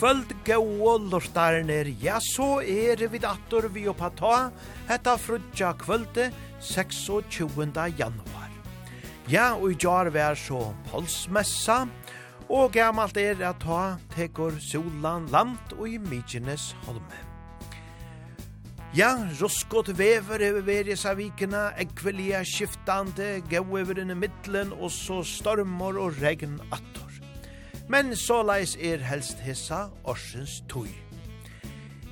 kvöld gau lortarner, ja så er vi dator vi oppa ta, hetta frutja kvölde 26. januar. Ja, og i jar vær så polsmessa, og gamalt er at ta tekur solan land og i Mykines holme. Ja, ruskot vever over verisa vikina, ekvelia skiftande, gau over inni middelen, og så stormor og regn attor men så leis er helst hissa årsens tøy.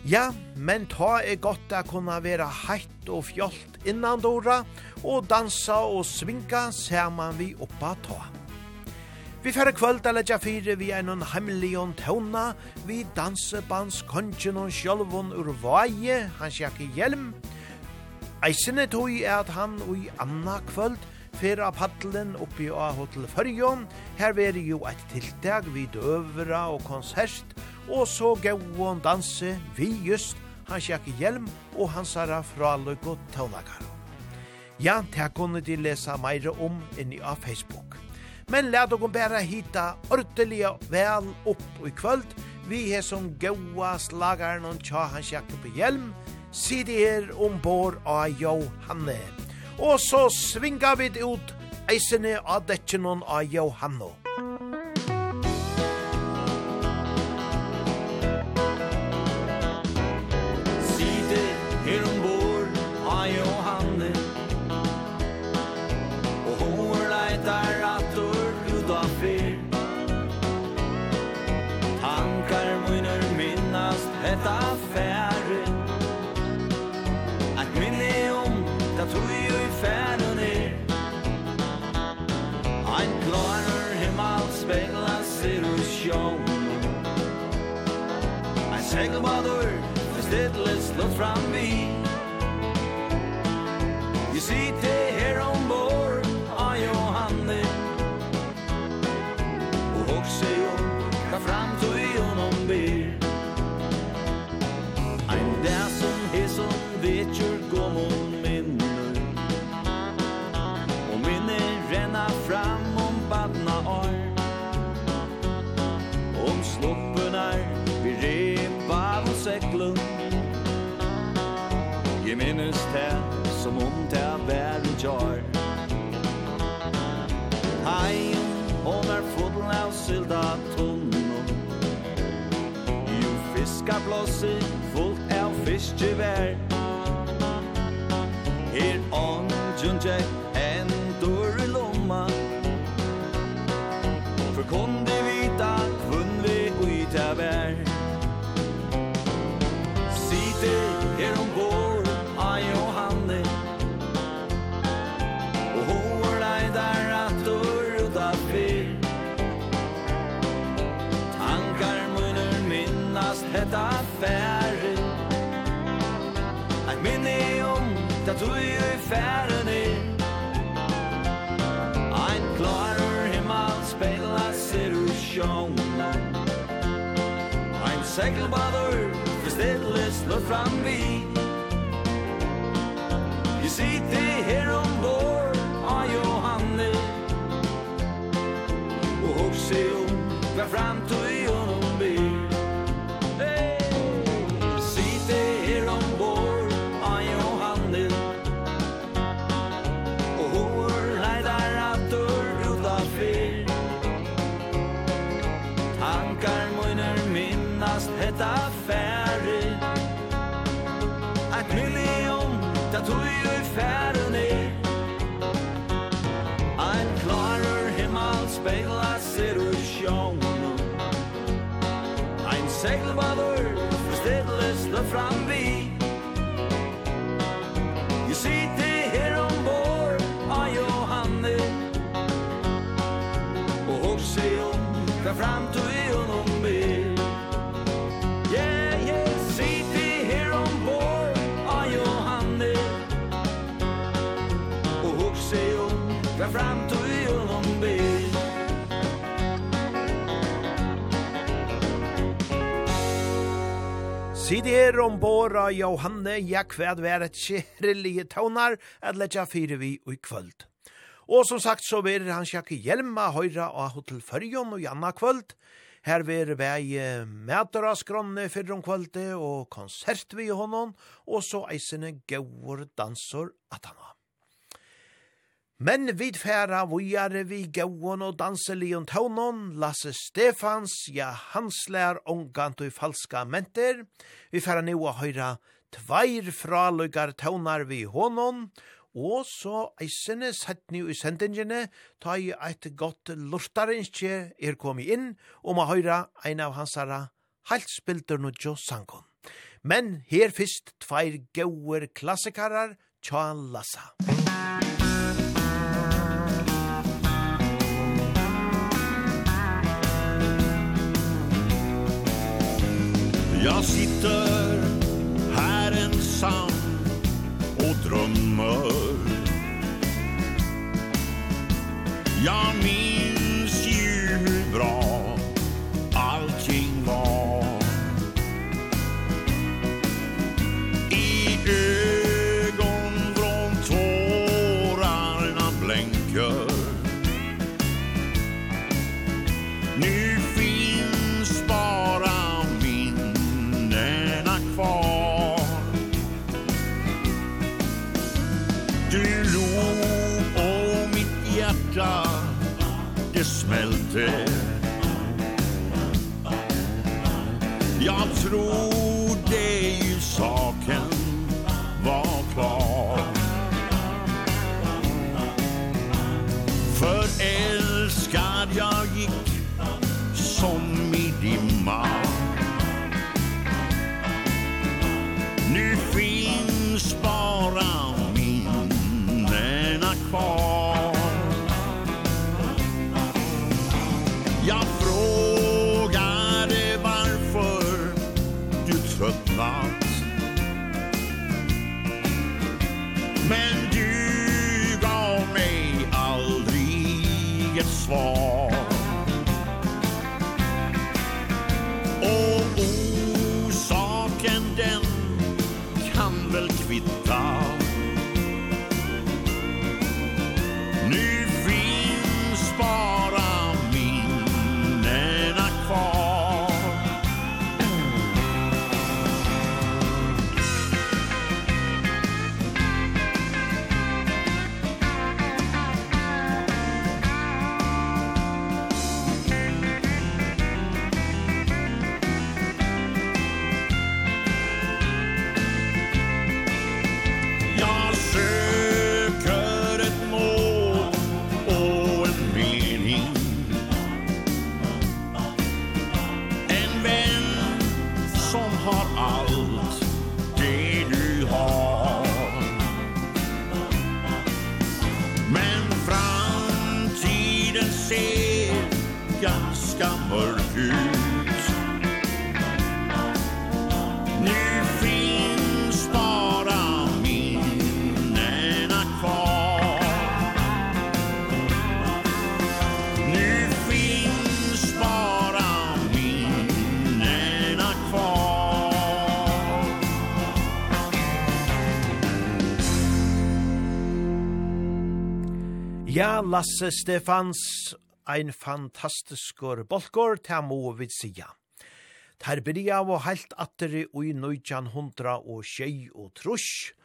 Ja, men ta er godt å kunne være heitt og fjolt innan dora, og dansa og svinka saman vi oppa ta. Vi færre kvöld a leggja fire vi er noen heimlion tåna, vi dansebands kongen og sjolvon ur vaie, hans jakke hjelm. Eisene tog er at han og i anna kvöld, fer av paddelen oppi av Hotel Førjon. Her veri jo eit tiltak vi døvra og konsert, og så gauon danse vi just hans jakke hjelm og hans herra fraløk og tøvnakar. Ja, det kunne de lesa meire om inni av Facebook. Men lad dere bare hita ordelig vel opp i kvöld, vi er som gaua slagaren og tja hans jakke på hjelm, sider ombord av Johanne og så svinga vi ut eisene av dekken av Johanno. single mother is deadless not from me You see, the hear on board. jar Hei, hon er foten av sylda tunno. Jo fiska blåsi, fullt av fiskjevær Her ånden jack en dør i lomma. For kon de vita kvunn vi uita vær. Sitter her ombord hetta færi Ein minni om da du i færen er Ein klarur himmel spela ser u sjón Ein seglbadur for stilles lov fram vi Jeg sitter her ombord av Johanne Og hokse om hver framtid Sidi er ombord av Johanne, ja kvæd vær et kjærlige tånar, at letja fire vi i kvöld. Og som sagt så ver han sjakke hjelma høyra av Hotel Førjon og Janna kvöld. Her ver vei mæter av skronne fyrir om kvölde og konsert vi i honom, og så eisene gaur dansor at han har. Men vid færa vujare vi gauon og danselion taunon, Lasse Stefans, ja hanslær ongant og falska menter. Vi færa nu a høyra tveir fraløygar taunar vi honon, og så eisene sett nu i sendingene, ta i eit godt lortarinskje er komi inn, og ma høyra ein av hansara halspilder no jo sangon. Men her fyrst tveir gauer klassikarar, tja Lassa. Jag sitter här ensam och drömmer. Jag minns smälter Jag tror svår Ja, Lasse Stefans, ein fantastiskur bolkor, ta må vi sija. Ter byrja og heilt atteri ui nøytjan hundra og tjei og trusk,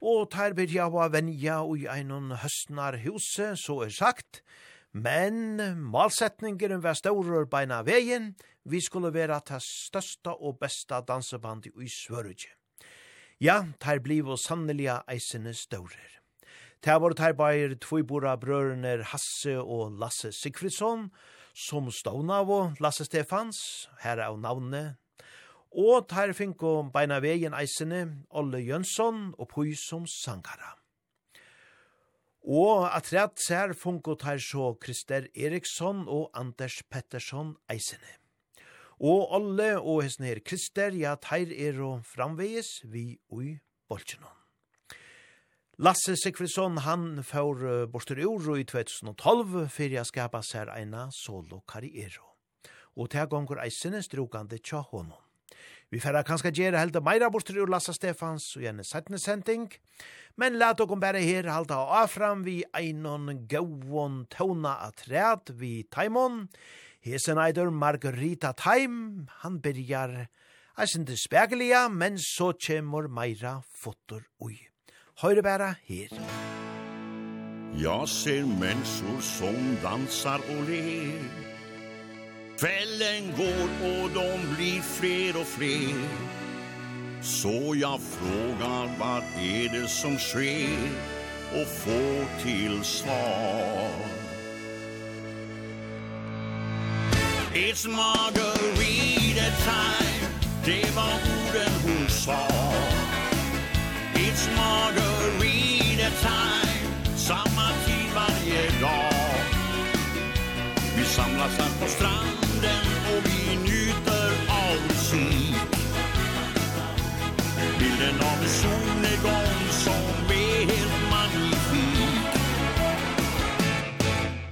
og ter byrja var venja ui einon høstnar huse, så er sagt, men malsetningeren var staurur beina vegin, vi skulle vera ta størsta og besta dansebandi ui svörutje. Ja, ter bliv og sanneliga eisene staurer. Det var det her bare tvibora Hasse og Lasse Sigfridsson, som stående av Lasse Stefans, her er navnet, og tar finko beina vegen eisene Olle Jønsson og Pui som sangara. Og at rett ser funko tar så Krister Eriksson og Anders Pettersson eisene. Og Olle og hesten her Krister, ja, tar er og framveges vi ui bolsjenån. Lasse Sigfridsson, han får borster ur i 2012 fyrir jeg skapa seg eina solo karriero. Og til gonger eisene strukande tja honom. Vi færa kanskje gjere helda meira borster ur Lasse Stefans og gjerne settne sending, men let okkom bare her halda av fram vi einon gauon tona atræt vi Taimon. Hesen eider Margarita Taim, han byrjar eisende spegelia, men så kjemur meira fotor ui. Høyre bæra her. Jeg ser mennesker som dansar og ler. Kvällen går och de blir fler och fler. Så jag frågar vad är det som sker och får till svar. It's margarita time. Det var time Samma tid varje dag. Vi samlas här på stranden Och vi njuter av musik. Bilden av en solnedgång Som är helt magnifik.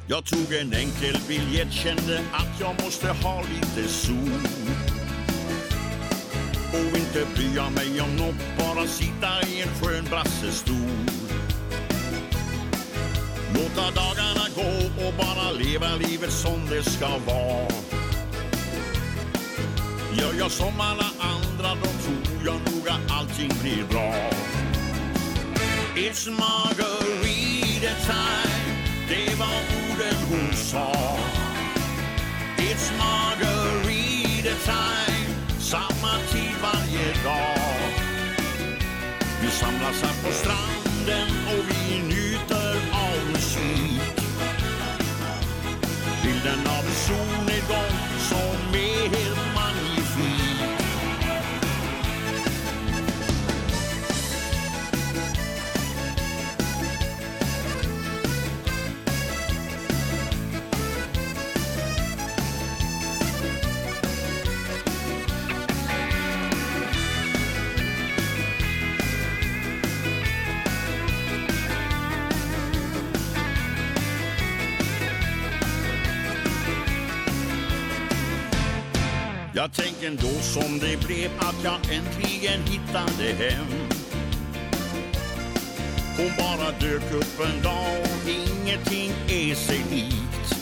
Jag tog en enkel biljett Kände att jag måste ha lite sol. Och inte bry mig om något Bara sitta i en skön brassestol Låta dagarna gå och bara leva livet som det ska vara. Gör jag som alla andra då tror jag nog att allting blir bra. It's margarita time. Det var orden hon sa. It's margarita time. Samma tid varje dag. Vi samlas här på stranden och solnedgång Tänker ändå som det blev att jag äntligen hittade hem. Hon bara dök upp en dag och ingenting är sig likt.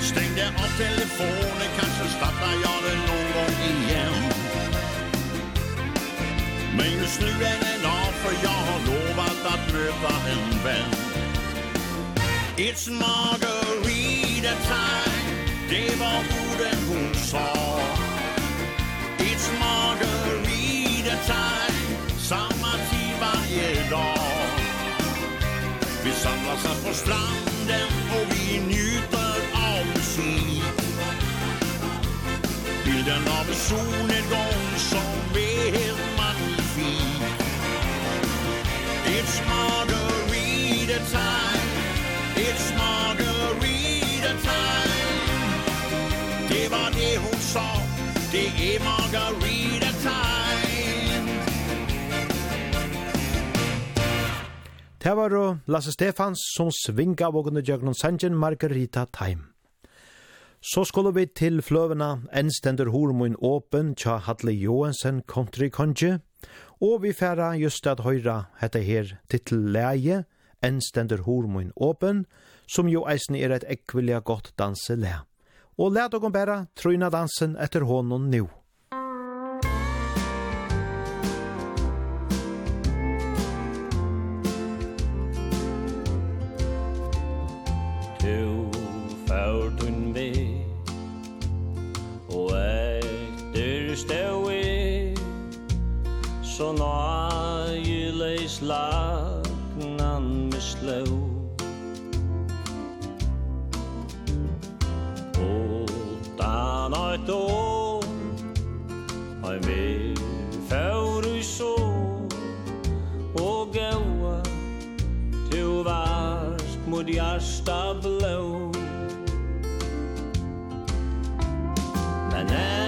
Stängde av telefonen, kanske startar jag den någon gång igen. Men just nu är den av för jag har lovat att möta en vän. It's margarita time. Det var orden hon sa It's margarita time Samma tid varje dag. Vi samlas här på stranden Och vi njuter av musik. Bilden av en solnedgång Som är helt magnifik It's margarita time It's margarita time det var det hon sa. Det är margarita time. Det var då Lasse Stefans som svinga vågande Jøgnon sangen Margarita Time. Så skulle vi til fløvena, en stender hormoen åpen tja Hadle Johansen Country konge, og vi færa just at høyra hette her titelleie, en stender hormoen åpen, som jo eisen er et ekvilja godt danselæ og let dere bare tryna dansen etter hånden nå. Du fær tunn vei, og etter støy, så nøye leis då. Ein vi fær i så Og gaua Tu varst mot hjärsta blå. Men en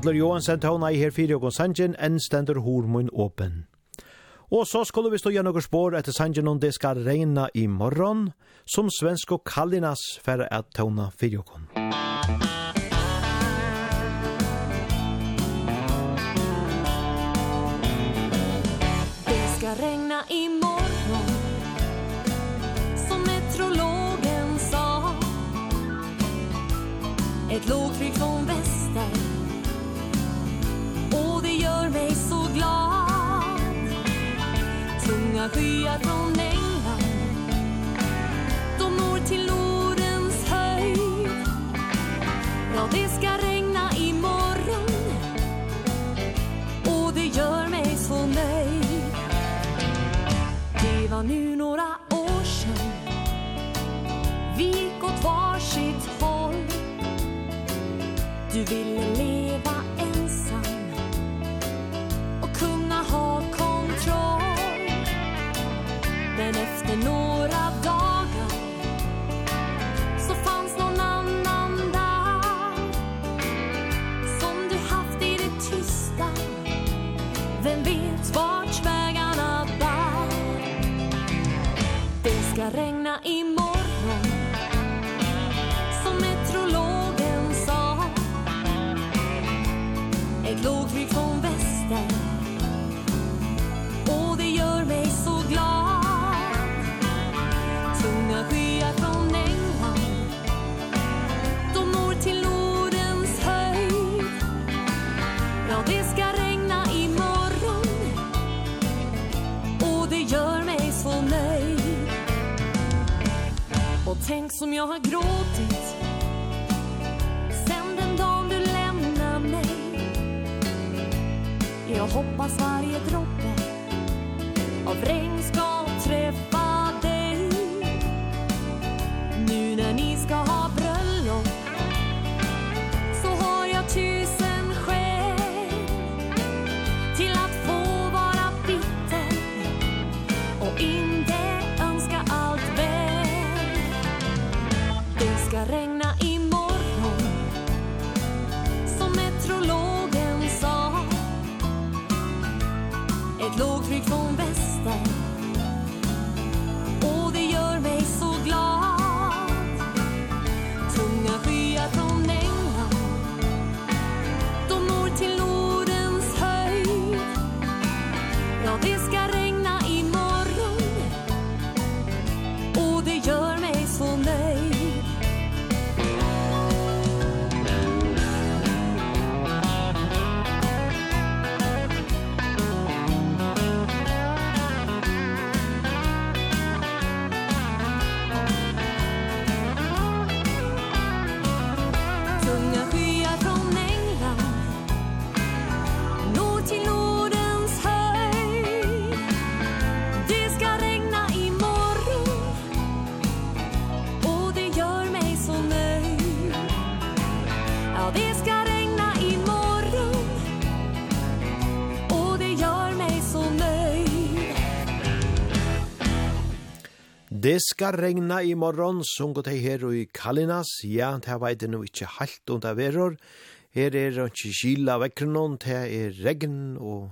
Adler Johansen tåna i her fire og sangen, enn stender hormon åpen. Og så skulle vi stå gjennom noen spår etter sangen om det skal regna i morgen, som svensk og Kallinas færre at tåna fire og skyar från England De når till Nordens höjd. Ja, det ska regna imorgon. Och det gör mig så nöjd. Det var nu några år sedan. Vi gick åt varsitt håll. Du ville leva Tänk som jag har gråtit. Sen den dagen du lämnar mig. Jag hoppas varje droppe av regn Det skal regna i morgon, sungo hei her i Kalinas, ja, det var det nå ikkje halt under veror, her er ikkje kila vekkrenon, det er regn og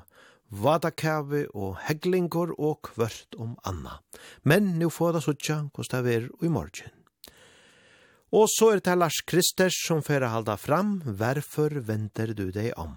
vadakave og heglingor og kvørt om anna. Men nu får det suttja hos det er i morgen. Og så er det Lars Kristers som fyrir halda fram, Hvorfor venter du deg om?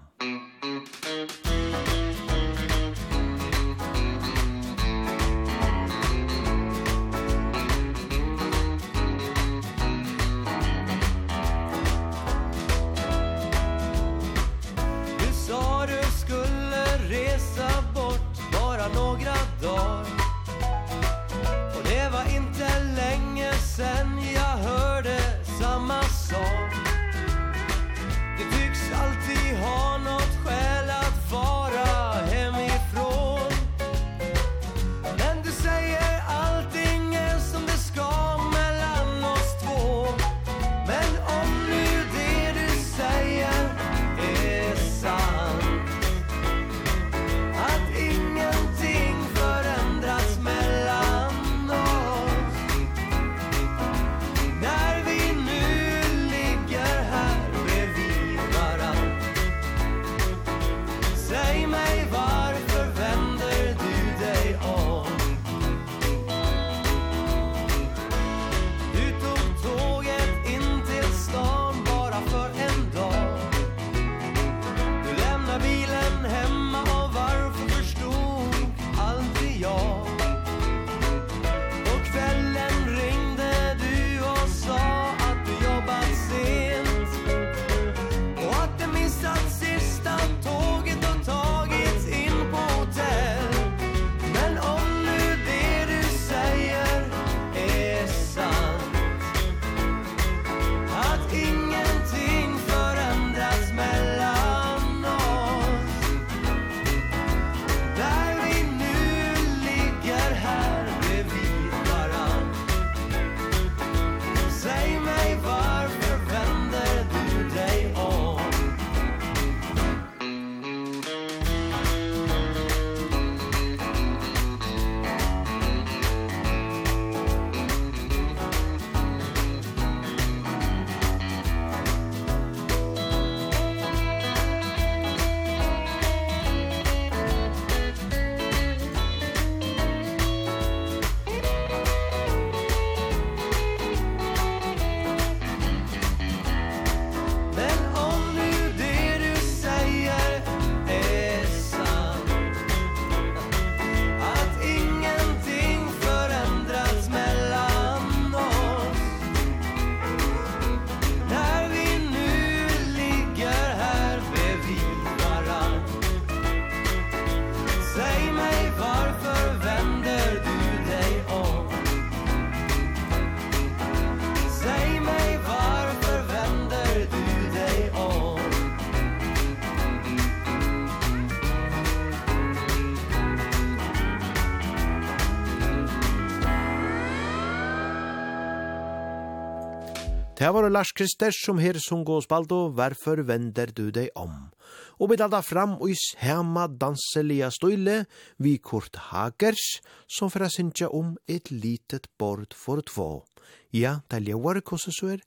Det var Lars Kristers som her sung og spaldo, «Hvorfor vender du deg om?» Og vi dalda fram og i sema danselia støyle, vi Kurt Hagers, som fra synsja om et litet bord for två. Ja, det lever kossesur,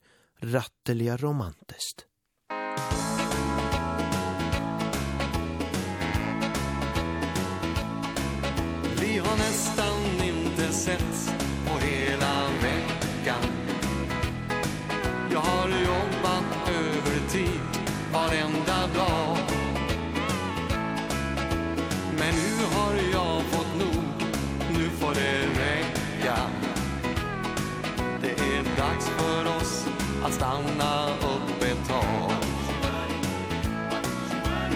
ratteliga romantist. Vi har nästan inte sett Jag har jobbat övertid varenda dag. Men nu har jag fått nog, nu får det räcka. Det är dags för oss att stanna upp ett tag.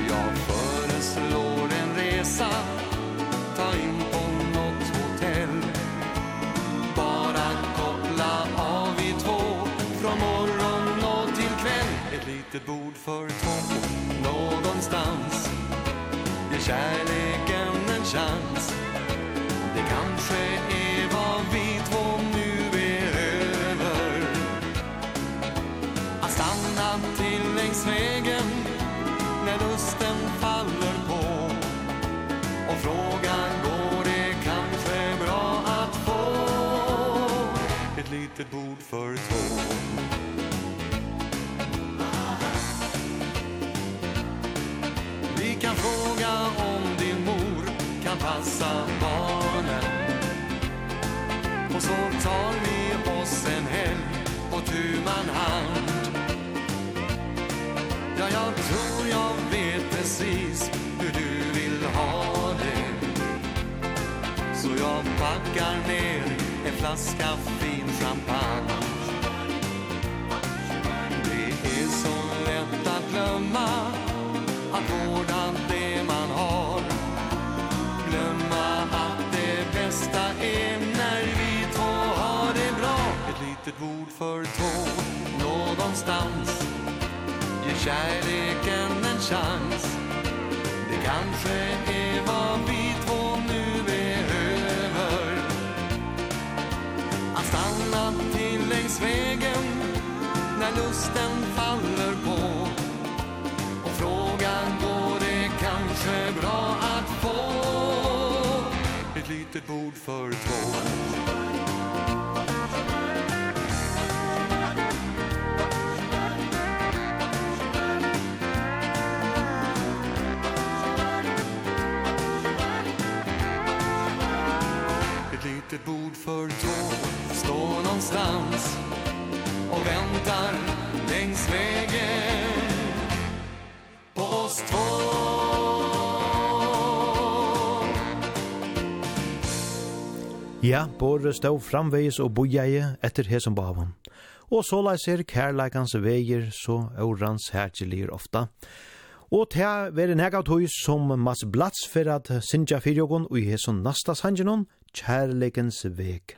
Jag föreslår en resa. ett bord för två någonstans. Ge kärleken en chans. Det kanske är vad vi två nu behöver. Att stanna till längs vägen När lusten faller på. Och frågan går det kanske bra att få Ett litet bord för två? fråga om din mor kan passa barnen. Och så tar vi oss en helg på tu man hand. Ja, jag tror jag vet precis hur du vill ha det. Så jag packar ner en flaska fin champagne. Det är så lätt att glömma Att vårdan det att det bästa är när vi två har det bra. Ett litet bord för två någonstans Ge kärleken en chans. Det kanske är vad vi två nu behöver. Att stanna till längs vägen När lusten faller ett bord för två Ja, Båre stod framvegis og bojeie etter hesum bavan. Og så leis ser kærleikans veier så orans hertjelir ofta. Og ta veri nega tøy som mas blats for at sinja fyrjogon og i hesen nasta sanjinon, kærleikans veg.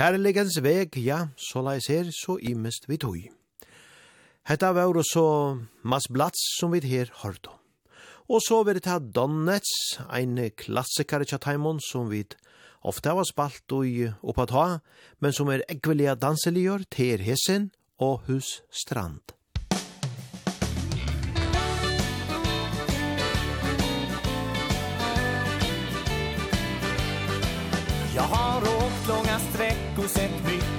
Kærlegens veg, ja, så leis ser så imest vi tog. Hetta var så Mas blats som vi her hørt. Og så vil det ta Donnets, ein klassikare tjataimon som vi ofte har spalt og oppa ta, men som er ekvelia danseligjør, til Hesen og Hus Strand. Jeg har och sett vitt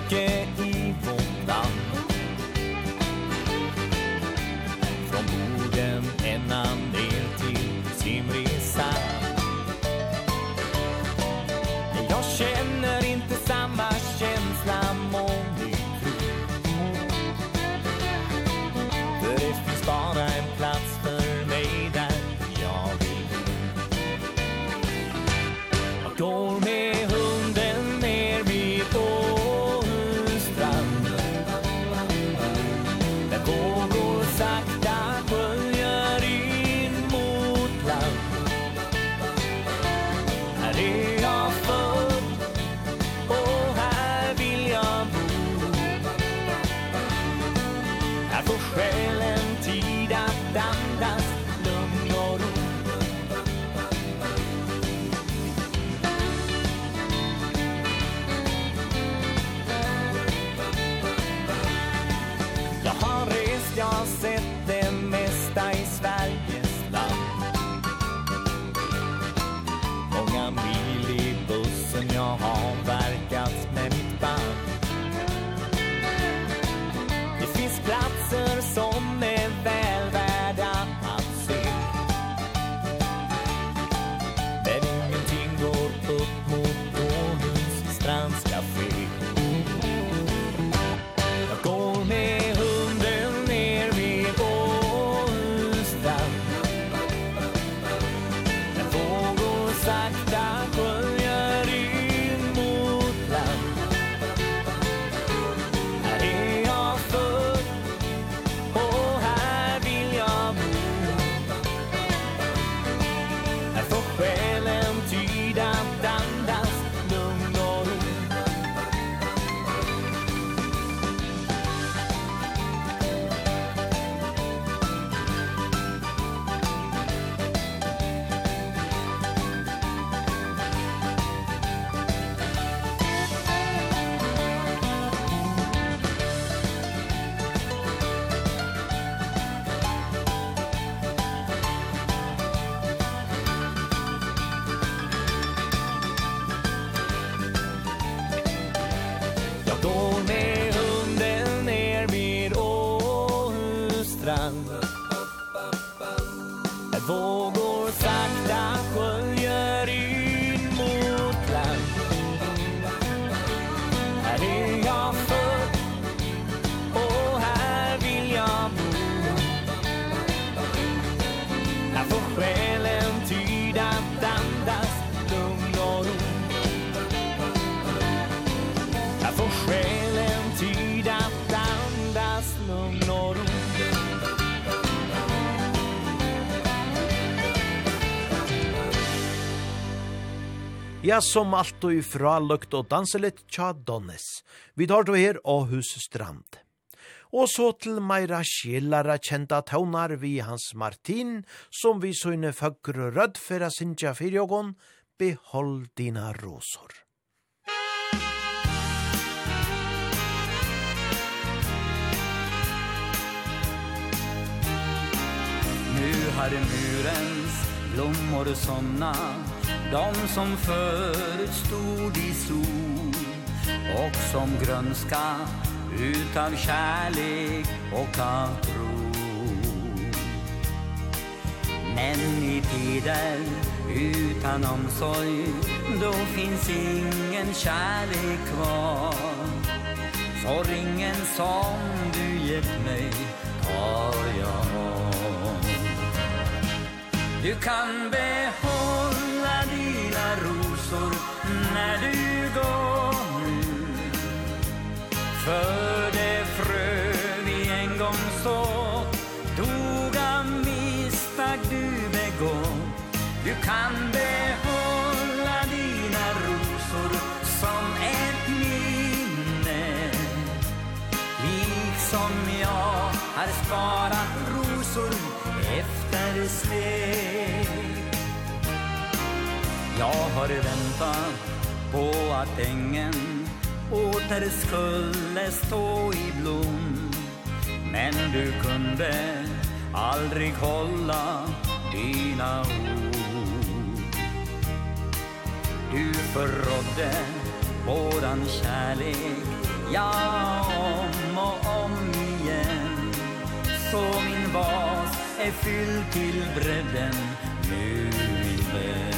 Ja, som alt og ifra løgt og danselet tja Donnes. Vi tar då her Åhus Strand. Og så til meira skjellara kjenta taunar vi Hans Martin, som vi søgne fagr og rødd fyrra sinja fyrjogon, behold dina rosor. Nu har murens blommor somnat De som förut stod i sol Och som grönska utav kärlek och av tro Men i tider utan omsorg Då finns ingen kärlek kvar. Så ringen som du gett mig Tar jag Du kan behålla när du går nu. För det frö vi en gång såg Dog av misstag du begått Du kan behålla dina rosor Som ett minne. Liksom jag har sparat rosor Efter steg Jag har väntat på att ängen åter skulle stå i blom. Men du kunde aldrig hålla dina ord. Du förrådde våran kärlek Ja, om och om igen. Så min vas är fylld till bredden Nu min vän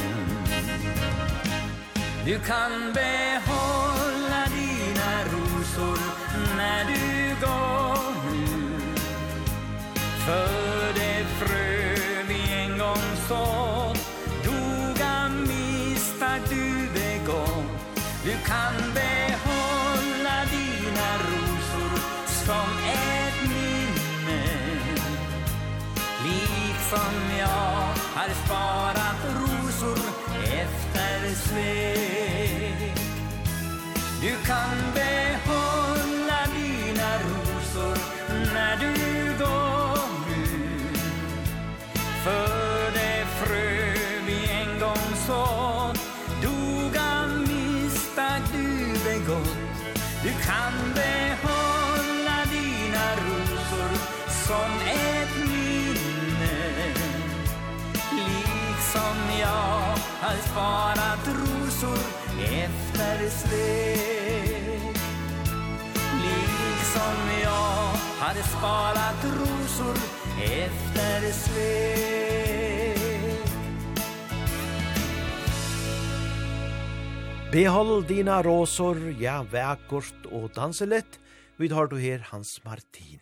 Du kan behålla dina rosor när du går nu. För det frö vi en gång såg dog misstag du begått Du kan behålla dina rosor som ett minne. Liksom jag har sparat You come har sparat rosor efter svek Behåll dina rosor, ja, väkort og danselett, vid har du her Hans Martin.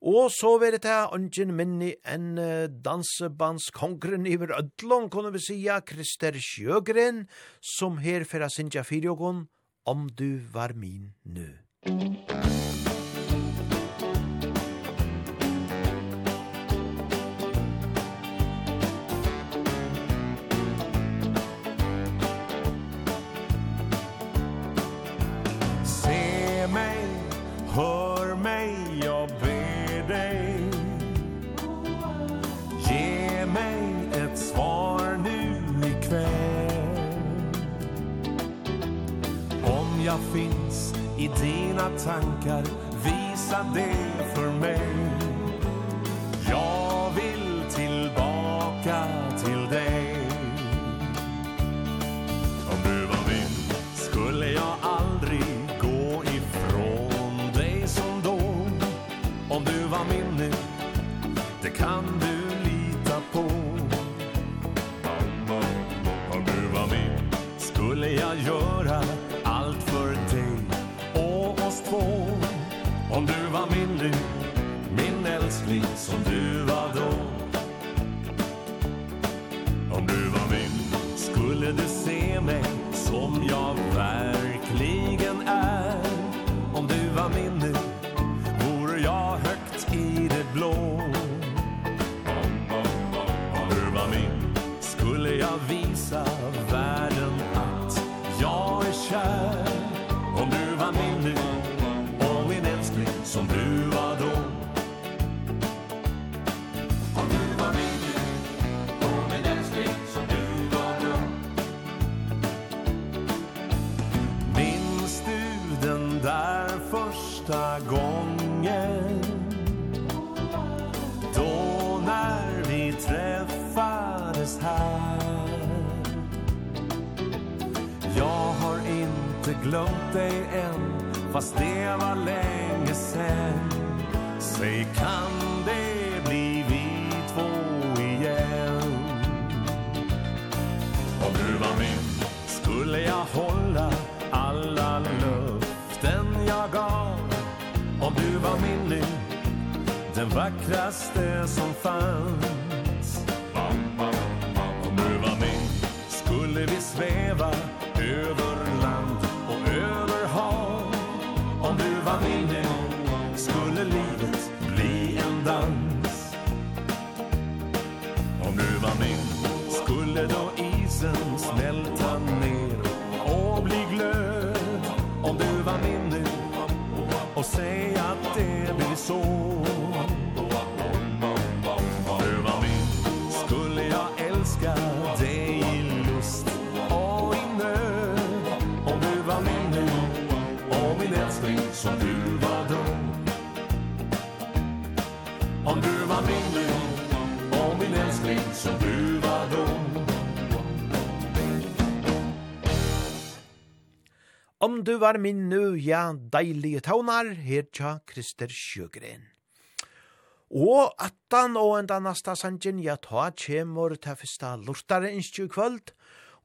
Og så vil det her ungen minni en dansebandskongren iver Ødlån, kunne vi sija, Krister Sjøgren, som her fyrir Sintja Fyrjogon, om du var min nu. Musik I dina tankar Visa det för mig. Jag vill tillbaka till dig. Om du var min Skulle jag aldrig gå ifrån dig som då. Om du var min nu Det kan du lita på. Om du var min Skulle jag göra Om du var min nu, min älskling som du var då. Om du var min skulle du se mig som jag verkligen är. Om du var min inte glömt dig än Fast det var länge sen. Säg kan det bli vi två igen? Om du var min skulle jag hålla alla löften jag gav. Om du var min nu den vackraste som fanns. Om du var min skulle vi sväva man ville någon gång skulle livet bli en dans? Om du var min skulle då isen smälta ner och bli glöd? Om du var min nu och säg att det blir så. du var min nu, ja, deilige taunar, her tja Krister Sjøgren. Og attan og enda nasta sanjen, ja, ta kjemur ta fyrsta lortare innskju kvöld,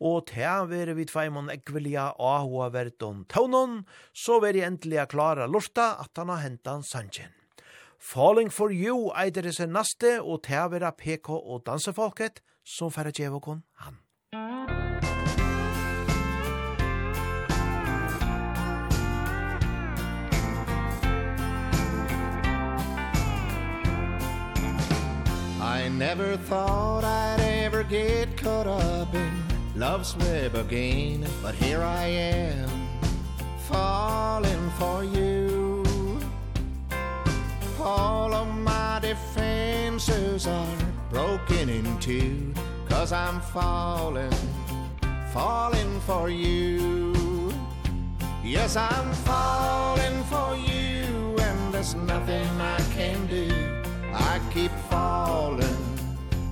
og ta veri vi tveimon ekvelia ahua verdon taunon, så veri endelig klara lorta attan og hentan sanjen. Falling for you eider er naste, og ta vera PK og dansefolket, som færre djevokon I never thought I'd ever get caught up in love's web again But here I am falling for you. All of my defenses are broken in two Cause I'm falling, falling for you. Yes, I'm falling for you And there's nothing I can do. I keep falling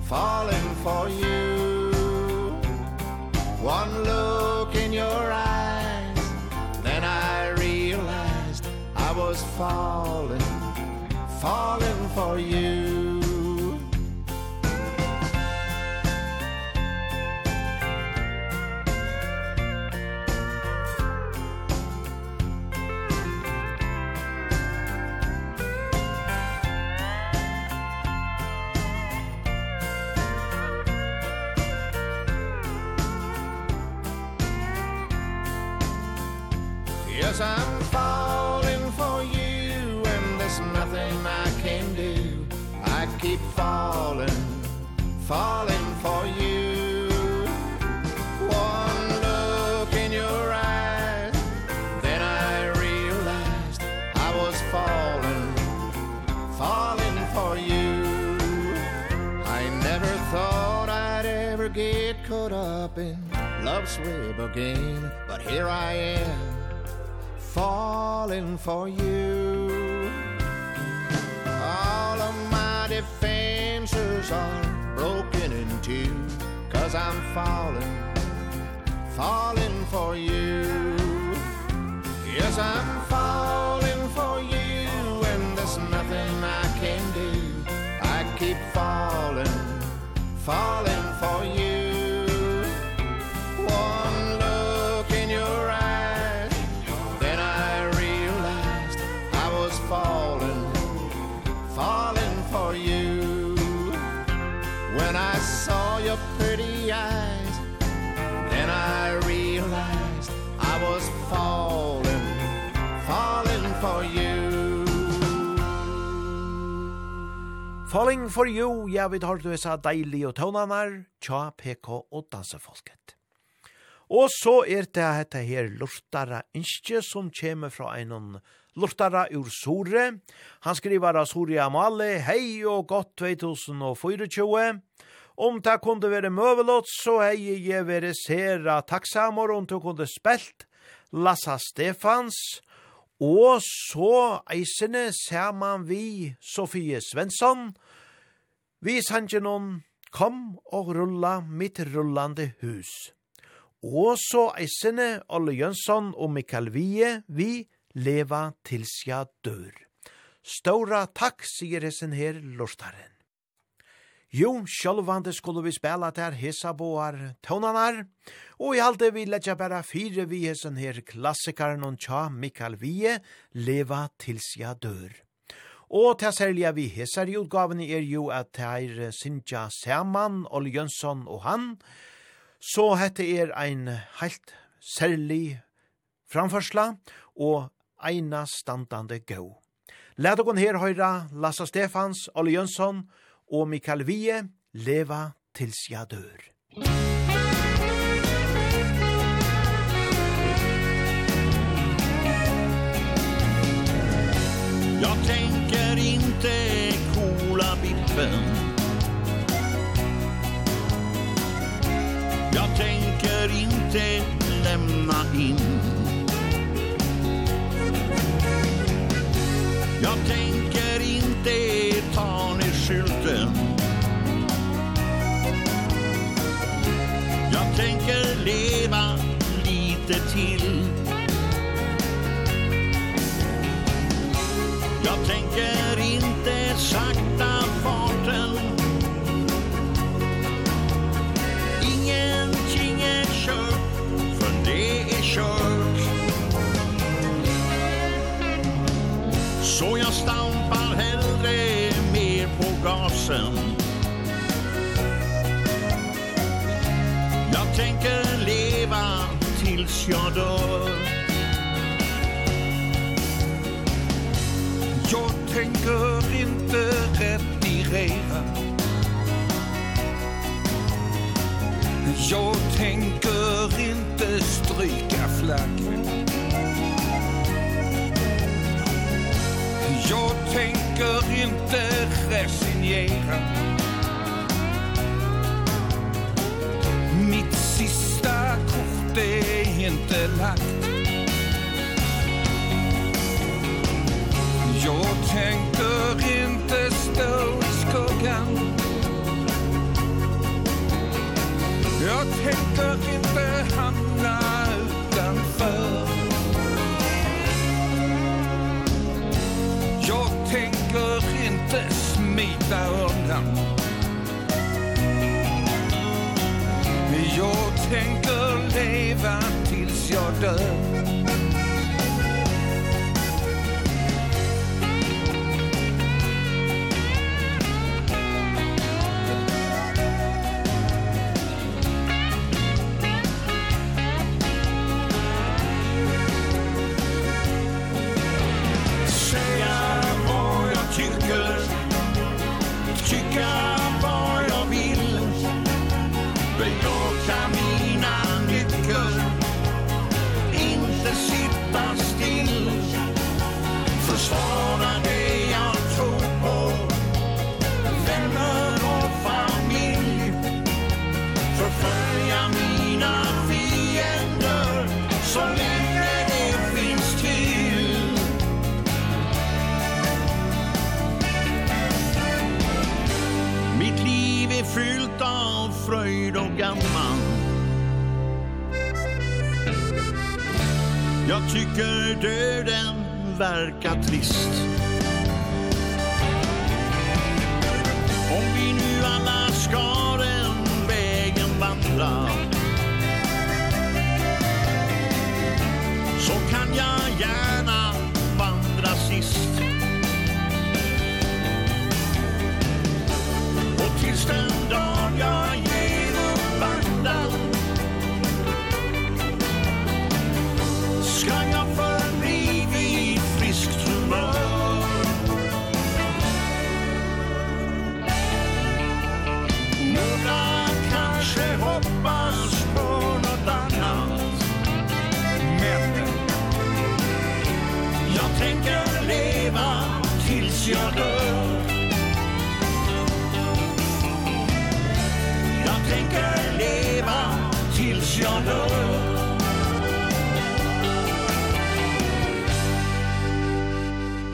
falling for you. One look in your eyes then I realized I was falling falling for you. Cause I'm falling for you And there's nothing I can do. I keep falling, falling for you. One look in your eyes Then I realized I was falling, falling for you. I never thought I'd ever get caught up in Love's web again But here I am falling for you. All of my defenses are broken in two Cause I'm falling, falling for you. Yes, I'm falling for you And there's nothing I can do. I keep falling, falling Falling for you, ja, vi tar til deilig og tøvnanar, tja, PK og dansefolket. Og så er det dette her lortara innskje som kommer fra en lortara ur Sore. Han skriver av Sore Amale, hei og godt 2024. Om det kunne være møvelått, så hei jeg være sera takksamor om du kunne spelt Lassa Stefans, Og så eisene ser man vi Sofie Svensson, vi sangenon kom og rulla mitt rullande hus. Og så eisene Olle Jönsson og Mikael Vie, vi leva tilsja dør. Stora takk, sier hessen her, lortaren. Jo, sjálvande skulle vi spela der hesa boar tånanar, og i halde vi letja bara fire vi hesson her klassikaren og tja Mikael Vie, leva tils ja dør. Og til særlig vi hesar i utgaven er jo at det er Sintja Saman, Olle Jönsson og han, så hette er ein heilt særlig framførsla og eina standande gau. Lad okon her høyra Lassa Stefans, Olle Jönsson, og Mikael Vie leva til sja dør. Jag tänker inte kola bippen Jag tänker inte lämna in Jag tänker sänker inte sakta farten. Ingenting är kört, för det är kört. Så jag stampar hellre mer på gasen. Jag tänker leva tills jag dör. Jag tänker inte retirera Jag tänker inte stryka flaggen. Jag tänker inte resignera. Mitt sista kort är inte lagt. Jag tänker inte stå i skuggan. Jag tänker inte hamna utanför. Jag tänker inte smita undan. Jag tänker leva tills jag dör.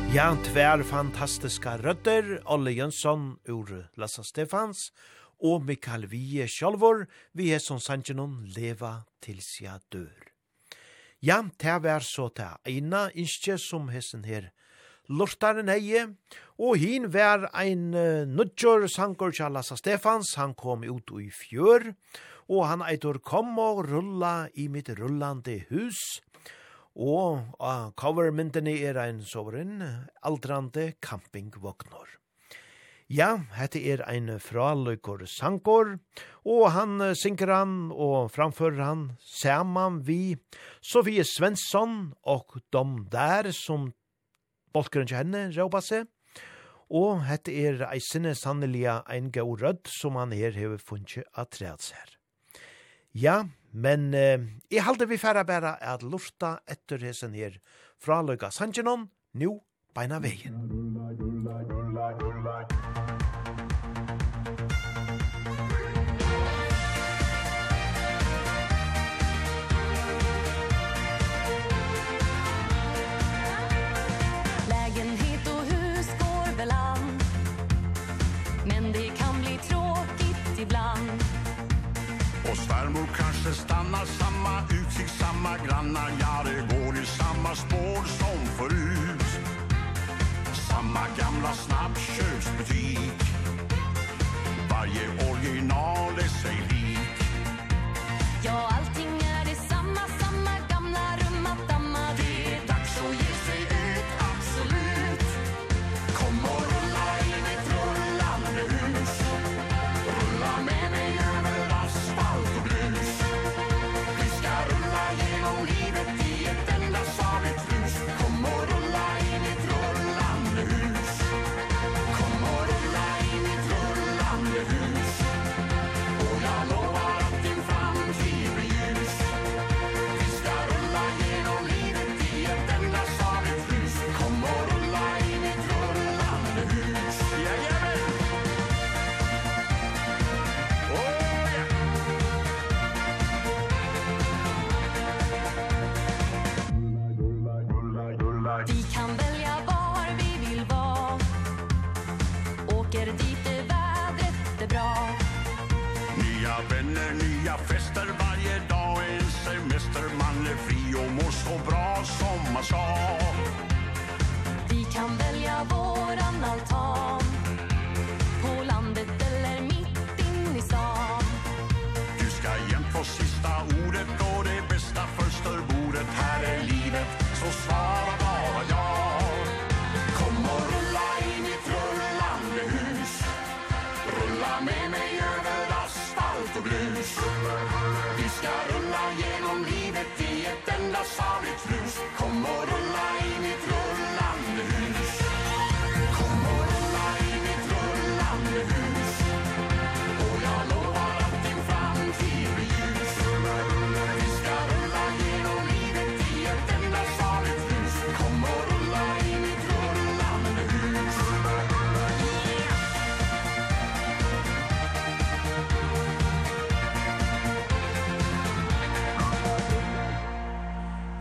Ja, tvær fantastiska rødder, Olle Jönsson ur Lassa Stefans, og Mikael Vie Kjolvor, vi er som sannsjenon leva til sja dør. Ja, det var så til eina innskje som hessen her lortaren heie, og hin var ein uh, nudjor sankor til Lassa Stefans, han kom ut i fjør, og han eitor kom og rulla i mitt rullande hus, Og av covermyndene er ein soveren, aldrande campingvognor. Ja, hette er ein fraløykor sankor, og han synker han og framfører han saman vi Sofie Svensson og dom der som bolkeren til henne råpa seg. Og hette er eisene sanneliga ein gau rødd som han her hever funnet at her. Ja, Men eh, jeg halte vi færre bæra at lufta etter hesen her fra Løyga Sanjinon, nu beina veien. Rulla, rulla, rulla, rulla, rulla. samma grannar, ja det går i samma spår som förut. Samma gamla snabbköpsbutik Varje original är sig lik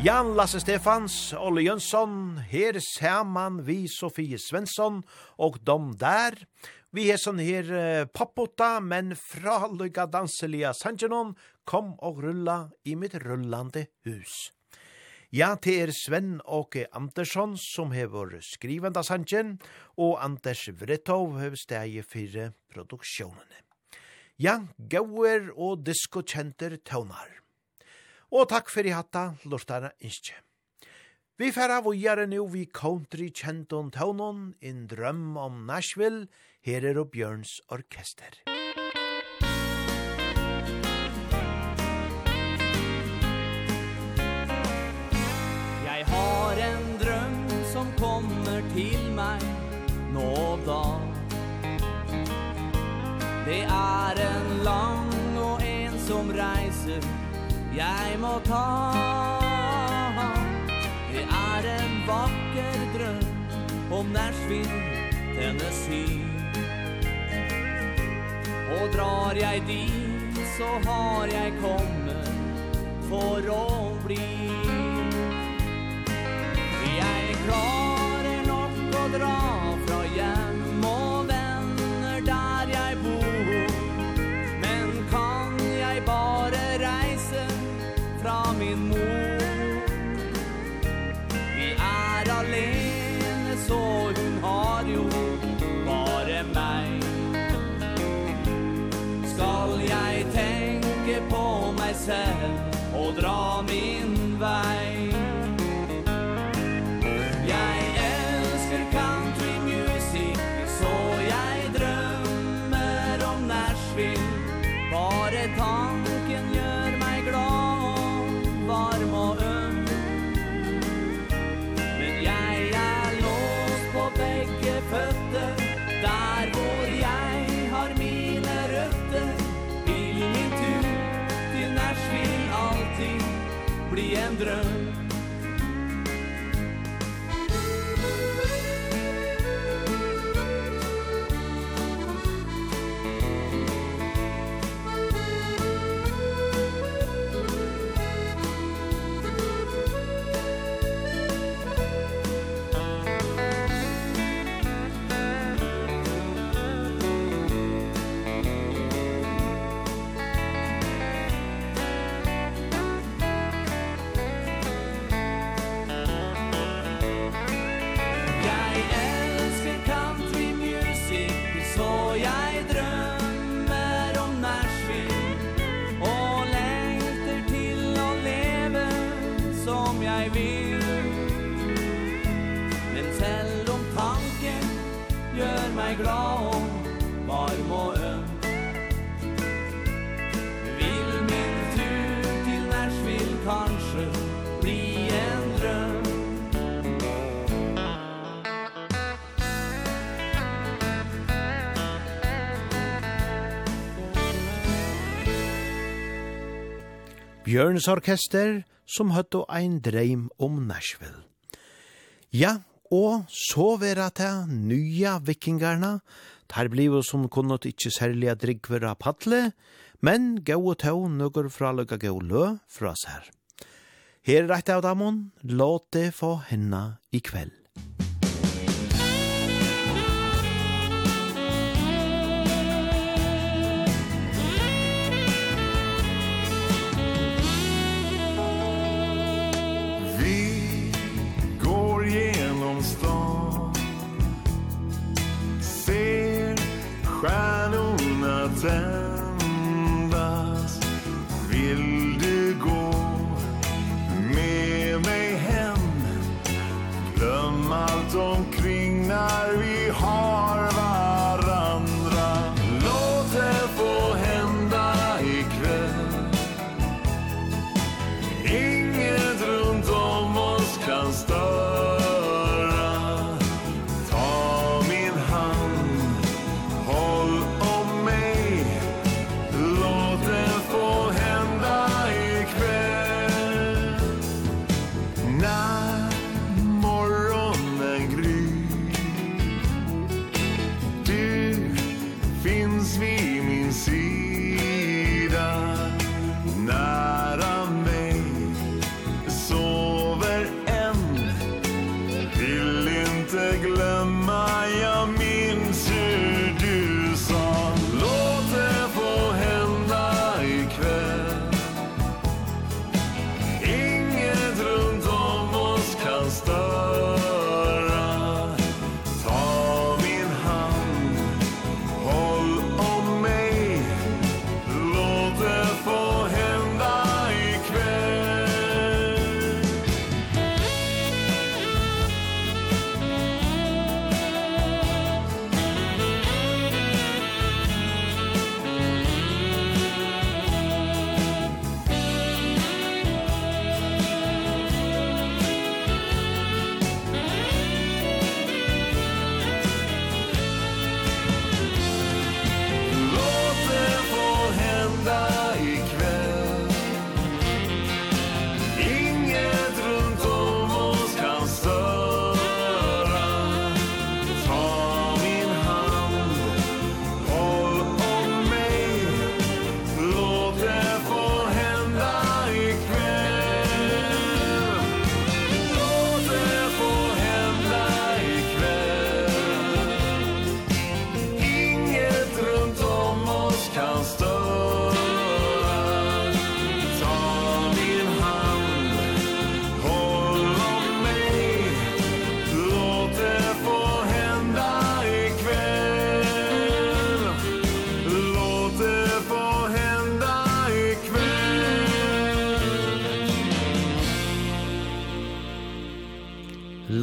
Jan Lasse Stefans, Olle Jönsson, her saman vi Sofie Svensson og dom der. Vi er sånn her eh, pappota, men fra lykka danselia Sanjanon kom og rulla i mitt rullande hus. Ja, det er Sven Åke Andersson som hever skrivenda Sanjan, og Anders Vretov hever steg fire produksjonene. Ja, gauer og diskokjenter tøvnar. Og takk fyrir hatta, lortara innskje. Vi færa vujare nu vi country kjenton taunon, in drøm om Nashville, her er og Bjørns orkester. Jeg har en drøm som kommer til meg nå og da. Det er en lang og ensom reiser jeg må ta Det er en vakker drøm om Nashville, Tennessee. Og drar jeg dit så har jeg kommet for å bli. Jeg klarer nok å dra mig sen och dra min vei. Bjørns Orkester, som høttu ein dreim om Nashville. Ja, og så vera ta nya vikingarna, tar blivu som kunnot ikkje særliga drigver av padle, men gau og tau nugur fra lukka gau lø fra sær. Her er rett av damon, låt det få henna i kveld. genom stan. Ser stjärnorna tändas. Vill du gå med mig hem? Glöm allt omkring när vi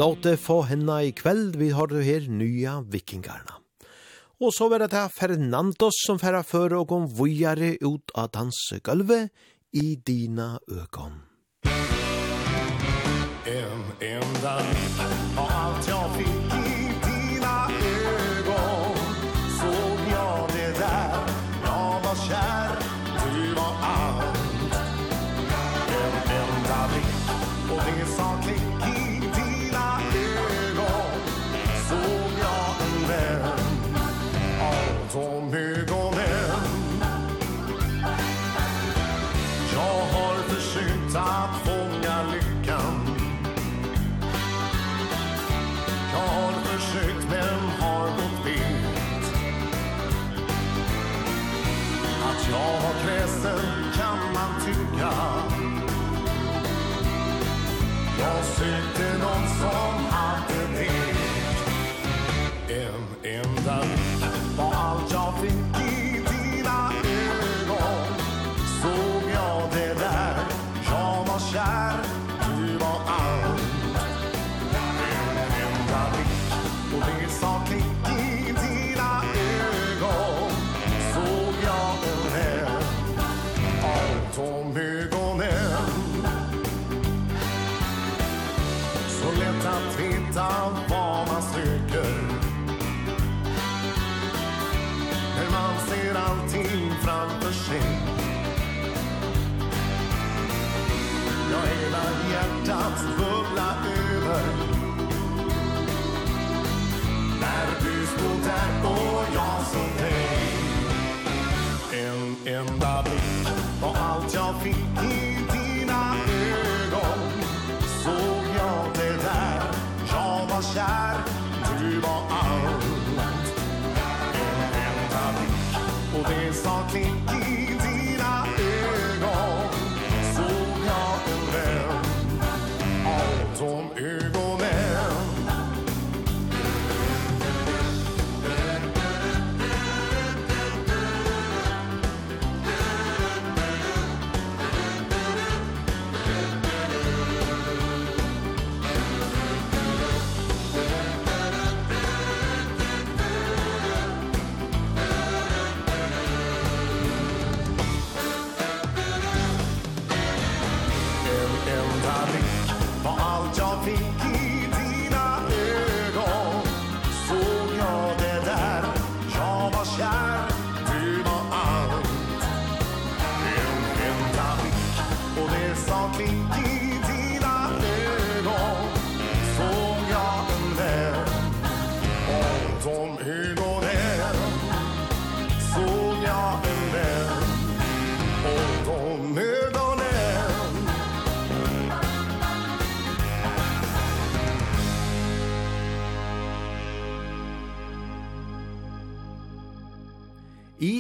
låte få henne i kveld, vi har du her nya vikingarna. Og så var det her Fernandos som færa før og kom vujare ut av dansegulvet i dina økon. En enda liv top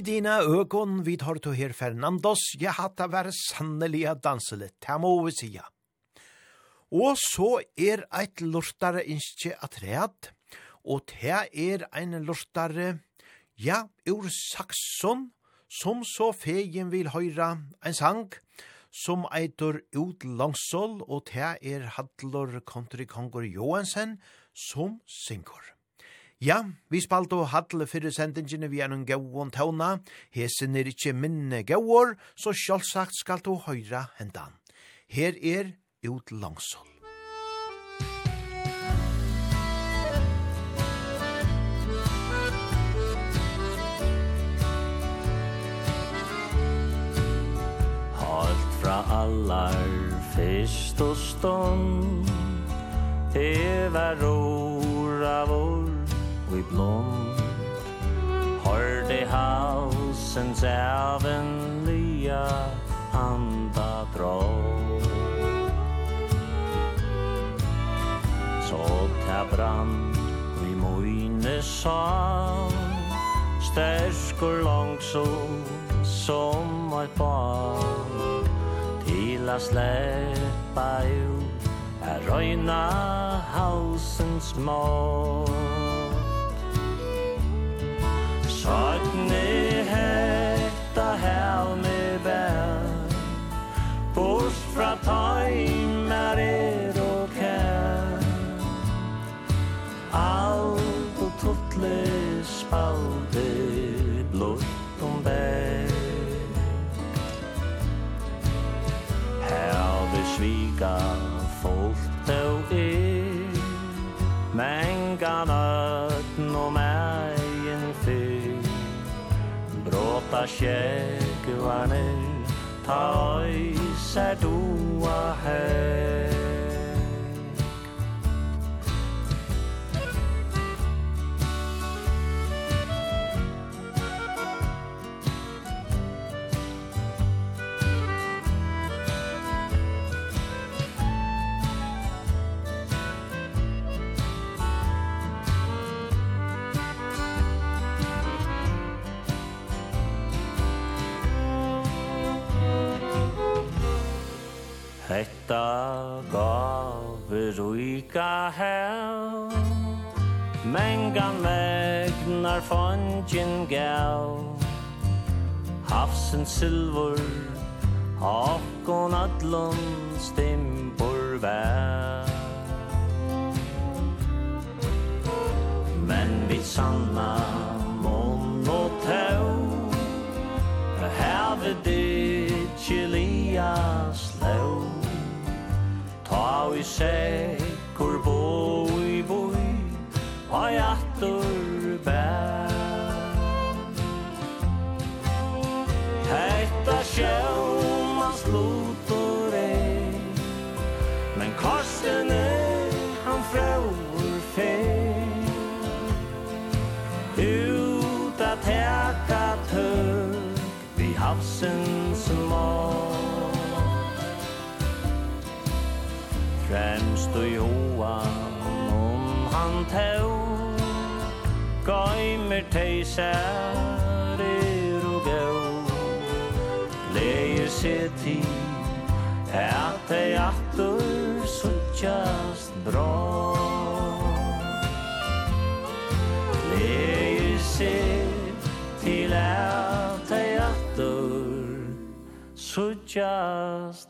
dina ögon vid har to her Fernandos, jeg hatt a være sanneliga danselet, det må vi sija. Og så er eit lortare innskje atreat, og det er ein lortare, ja, ur Saxon, som så fegen vil høyra ein sang, som eitur ut langsål, og det er Hadlor Country Kongor Johansen, som syngår. Ja, vi spalt og hadle fyrir sendingene vi en gauon tauna. Hesen er ikkje minne gauor, så sjálfsagt skal du høyra hendan. Her er ut langsol. Halt fra allar fyrst og stånd, hever av vår vi blond. Hör halsens även anda dra Så ta brann vi moine sal Stärskor langsom som ett barn Til a sleppa ut Er røyna halsens mål Sådan hekta her med bær Bors fra tøym er er og kær. Alt og tutle spalde blått om bær Her besvigar shekuane tai sadua hai Hetta gav ruika hel Mengan megnar fondjen gav Hafsen silvur Akkon adlon stimpur vær Men vi sanna seg. og Johan om han tau. Gaimer teisar er og gau. Leir se tid at ei atur suttjast bra. Leir se til at ei atur suttjast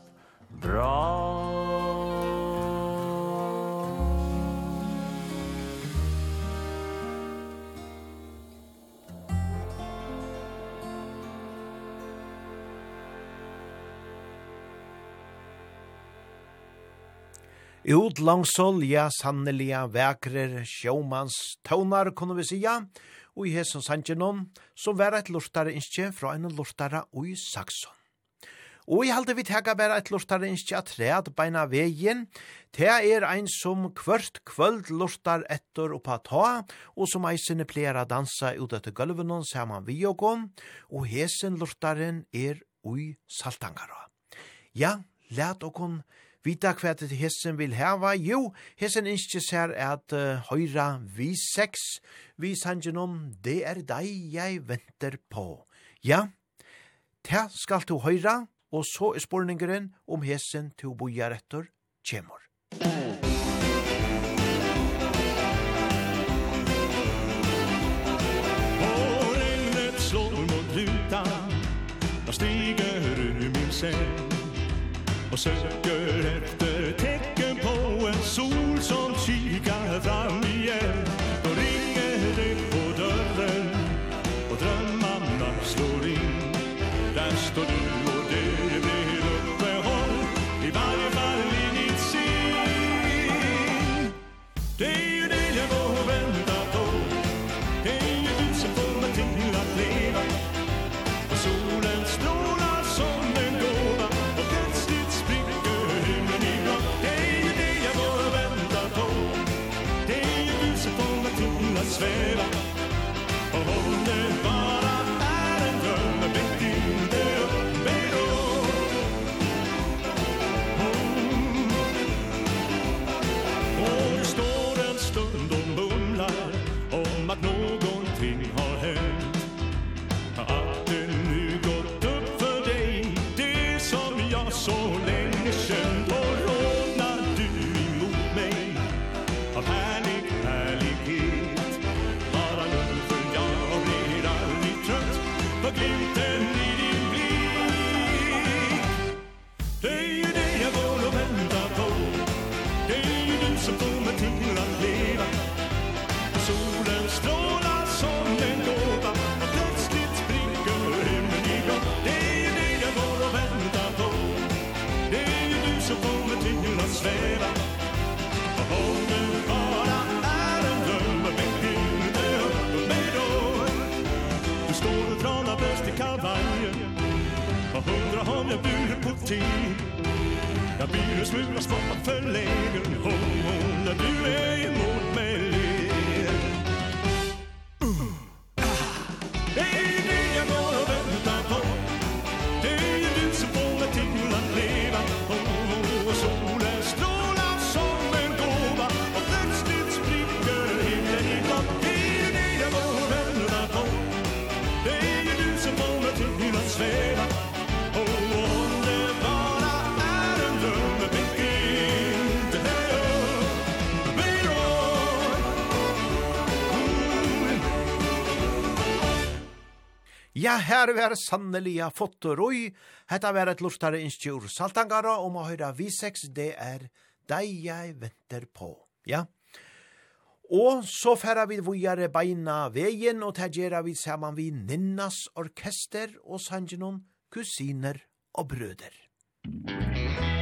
Ut langsolja, sanneliga, vekrer, sjåmans, tånar, kunne vi sija, og i hesson sanjenon, som var eit lortare innskje fra en lortare ui Saxon. Og i halde vi tega bæra eit lortare innskje at tread beina vegin, te er ein som kvørt kvöld lortar etter oppa ta, og som eisene pleier a dansa ut etter gulvenon saman vi og gom, og hesen lortaren er ui saltangara. Ja, let okon Vita hva det hessen vil heva? Jo, hessen innskis her at uh, høyra vi seks, vi sangen om, det er deg jeg venter på. Ja, det skal du høyra, og så er spurningeren om hessen til boja rettor kjemur. Stiger ur min seng, og søker hundra har jag bjudit på tid Jag blir en smula smått för lägen Hon, hon, när du är i mål. Ja, her var sannelige fotoroi. Hetta var et lortare instjur saltangara om å høyra V6, det er deg jeg venter på. Ja. Og så færa vi vujare beina veien, og tegera vi saman vi Ninnas orkester og sangenon kusiner og brøder. Musik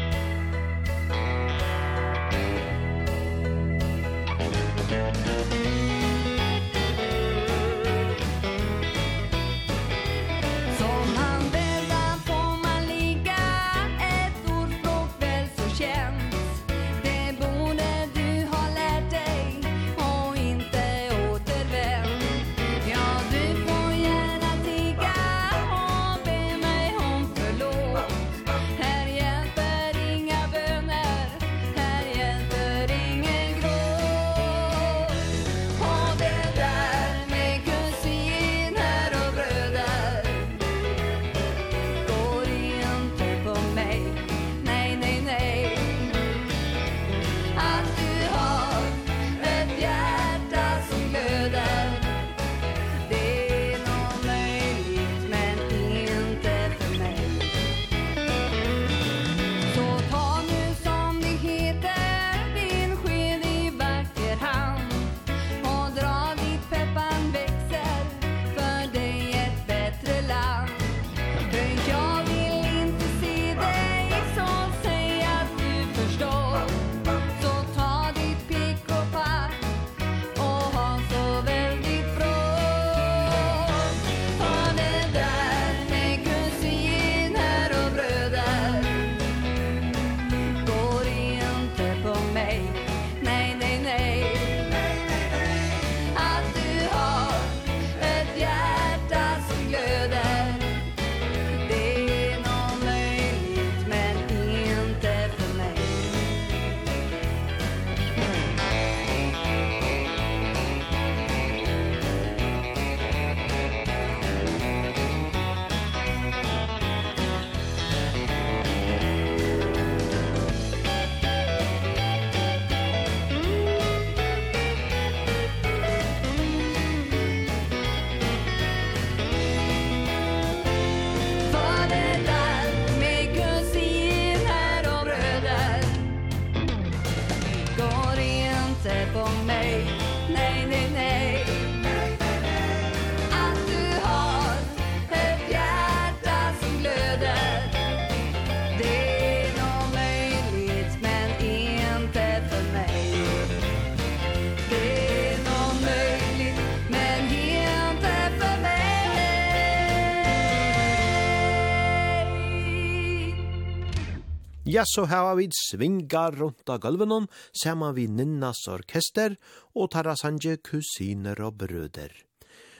Ja, så her har vi svingar rundt av gulvenon, saman vi Ninnas orkester og Tarasanje kusiner og brøder.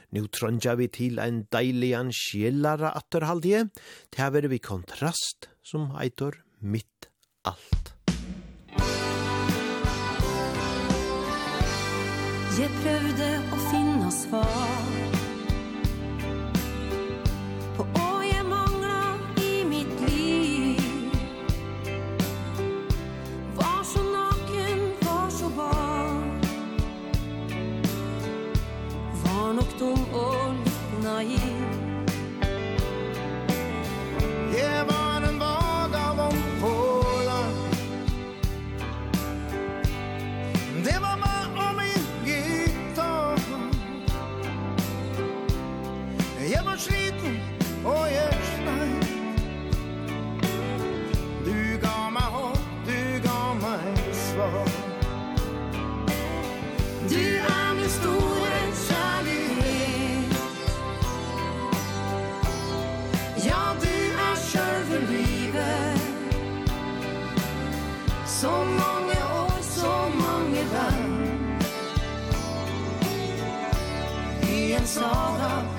Nu trondja vi til ein deilian sjellara atterhaldige, til her vi kontrast som eitor mitt alt. Jeg prøvde å finne svar saga.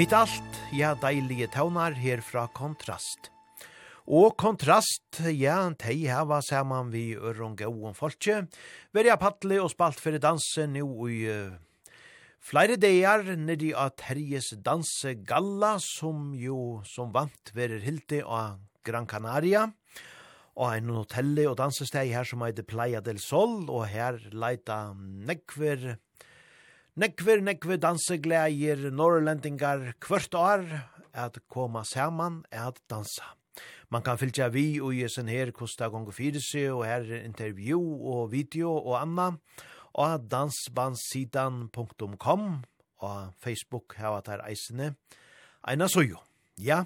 Mitt alt, ja, deilige taunar her fra Kontrast. Og Kontrast, ja, tei hava saman vi Øron gauon Folke, verja paddle og spalt fyrir danse nu i uh, flere dagar nedi av Terjes danse Galla, som jo som vant verer hilti av Gran Canaria, og en hotell og dansesteg her som heter Playa del Sol, og her leita nekver nekver, nekver dansegleier norrlendingar kvart år at koma saman at dansa. Man kan fylgja vi og i sin her kosta gongu fyrir seg og her intervju og video og anna og dansbandsidan.com og Facebook hava der eisene eina sojo. Ja,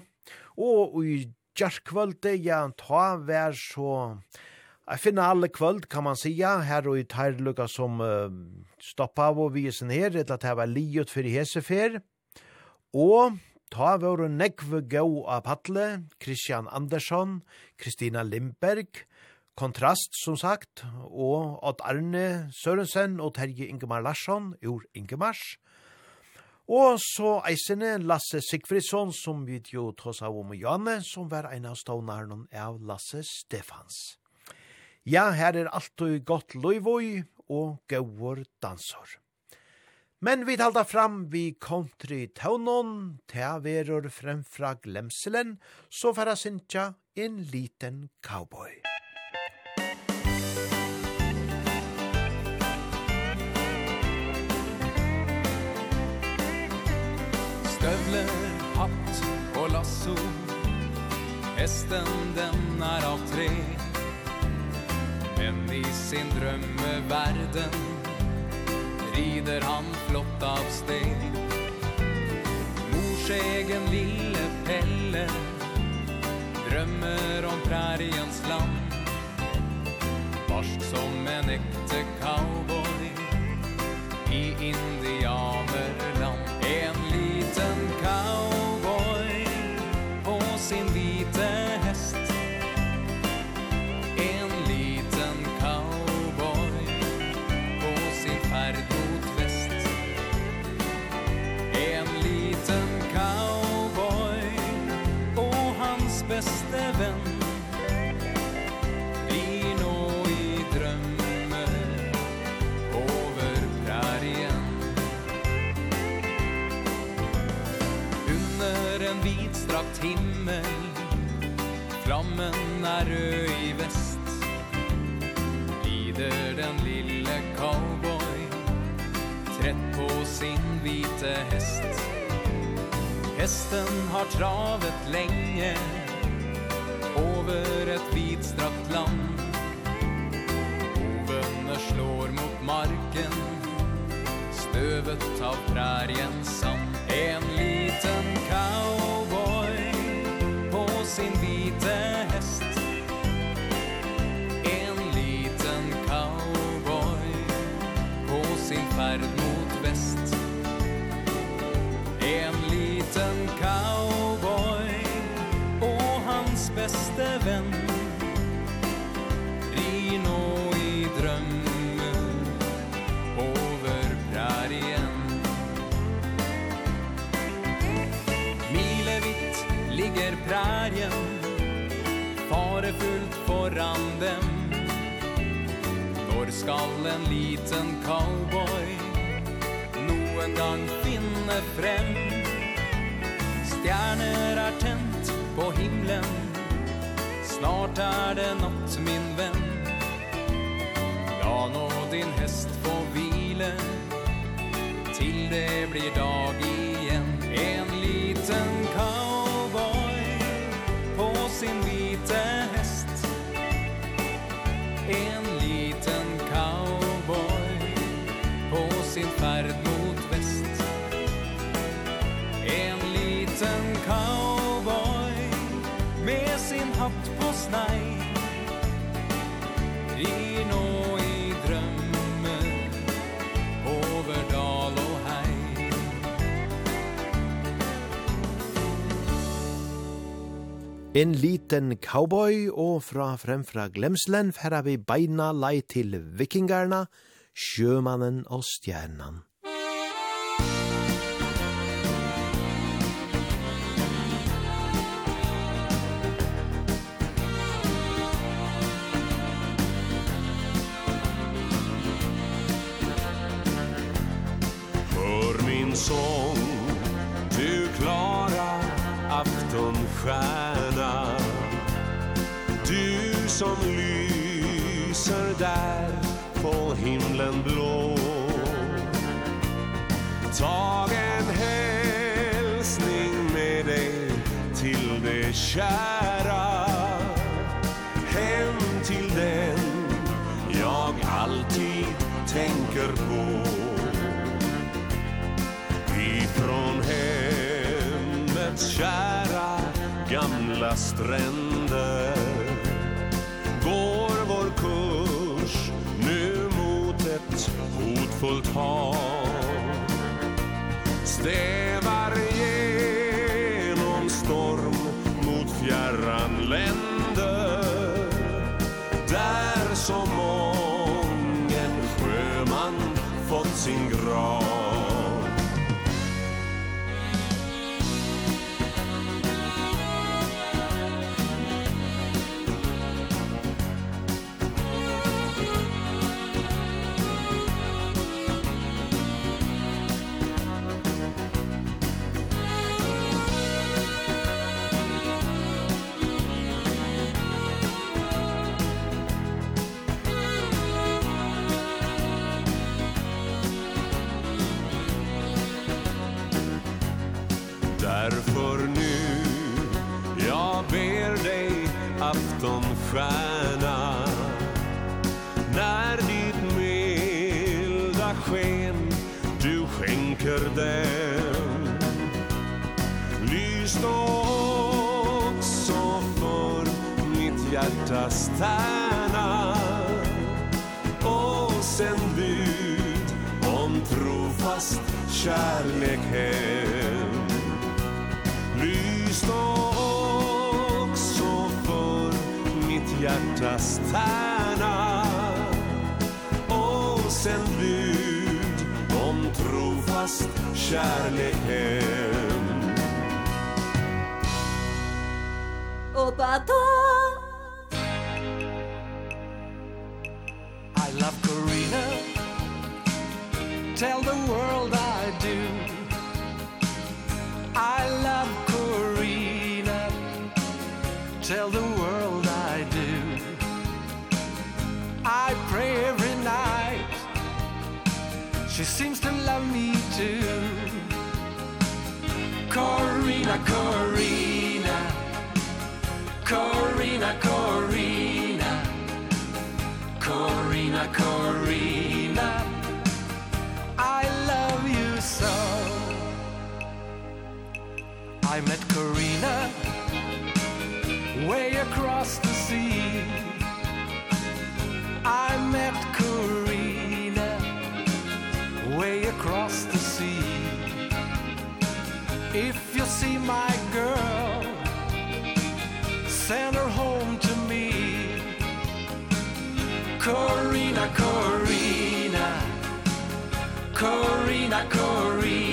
og i Gjerkvölde, ja, ta vær så Jeg finner alle kvöld, kan man sija, her og i teirlukka som uh, stoppa av og visen her, etter at det var liot fyrir hesefer. Og ta våre nekve gau av Patle, Christian Andersson, Kristina Limberg, Kontrast, som sagt, og Odd Arne Sørensen og Terje Ingemar Larsson, ur Ingemars. Og så eisene Lasse Sigfridsson, som vi jo tås av om Janne, som var en av stånaren av Lasse Stefans. Ja, her er alltid godt loivoi og gauur dansor. Men vi talda fram vi country taunon, ta verur fremfra glemselen, så færa sintja en liten cowboy. Stövler, hatt og lasso Hästen den är av tre Men i sin drømmeverden Rider han flott av sted. Mors egen lille pelle Drømmer om præriens land. Barsk som en ekte cowboy I indianer blåbrakt himmel Flammen er rød i vest. Lider den lille cowboy Trett på sin hvite hest. Hesten har travet lenge Over et hvitstrakt land. Hovene slår mot marken Støvet av prærien sand. En liten cowboy sin vid. skal en liten cowboy Noen gang finne frem. Stjerner er tent på himlen Snart er det natt, min venn. La nå din hest få hvile Til det blir dag igjen En liten cowboy og fra fremfra glemselen færa vi beina lei til vikingarna, sjømannen og stjernan. Hör min sång som lyser där på himlen blå. Tag en hälsning med dig till det kära. Hem till den jag alltid tänker på. Ifrån hemmets kära gamla stränder. nyckfullt hav Stävar genom storm mot fjärran länder Där som mången sjöman fått sin grav. stjärna. När ditt milda sken du skänker den. Lys då också för mitt hjärtas stjärna. Och sänd ut om trofast kärlek hem. svarta stjärna Och sen bud om trofast kärleken. Och bara Corina Corina. Corina Corina.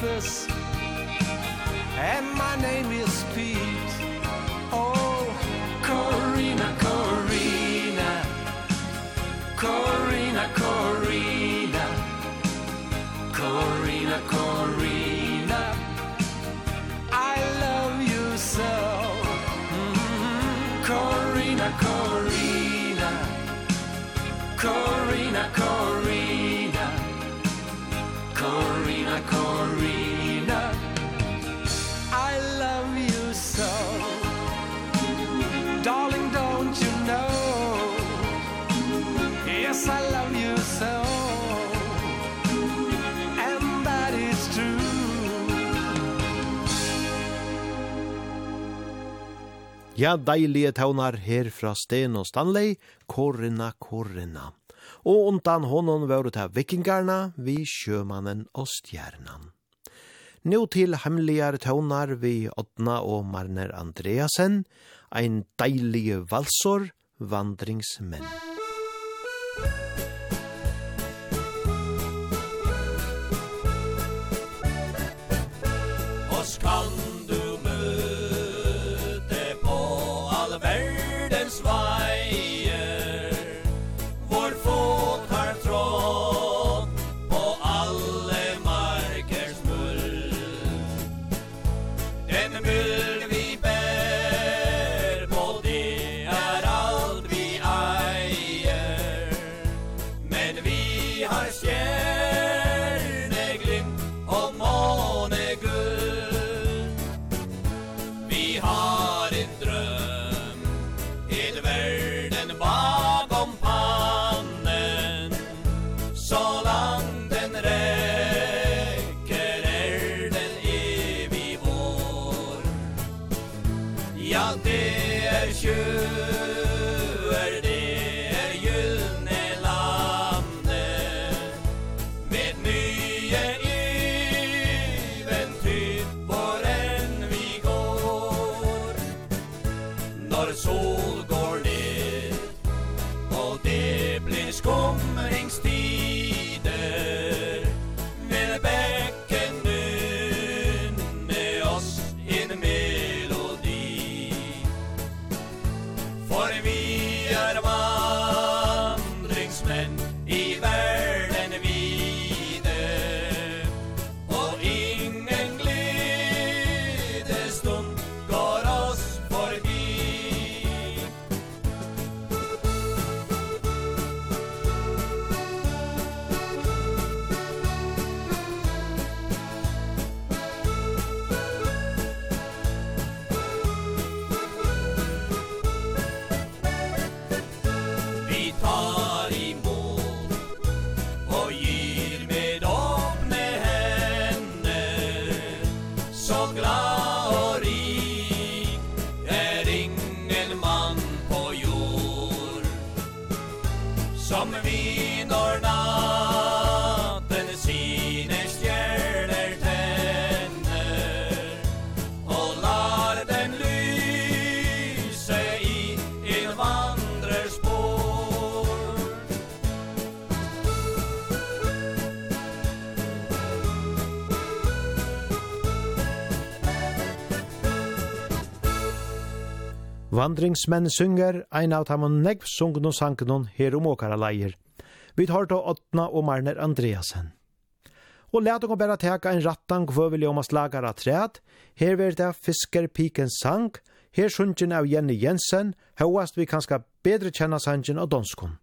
first Ja, deilige taunar her fra Sten og Stanley, Korina, Korina. Og undan honom vore ta vikingarna, vi sjømannen og stjernan. Nå til hemmeligere taunar vi Odna og Marner Andreasen, ein deilige valsor, vandringsmenn. Vandringsmenn synger ein av tamon negv sungen og sangen her om åkara leier. Vi tar til Åtna og Marner Andreasen. Og let dere bare teka ein rattan kvøvel om as av træd. Her vil det Fisker Pikens sang. Her sungen av Jenny Jensen. Høyast vi kanska bedre kjenna sangen av donskon.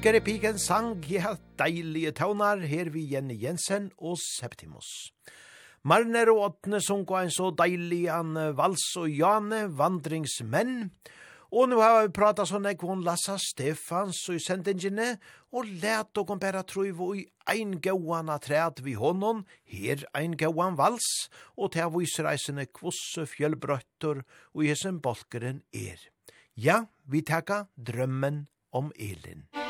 Kjekkere piken sang, ja, deilige tøvnar, her vi Jenny Jensen og Septimus. Marner og Åtne sunga en så deilig an Vals og Jane, vandringsmenn. Og nu har vi pratat sånn ek von Lassa Stefans og i sendingene, og let og bæra truiv og i ein gauan atræd vi honom, her ein gauan vals, og til visreisene kvosse fjellbrøttor og i hesen bolkeren er. Ja, vi takka drømmen om Elin. Musikk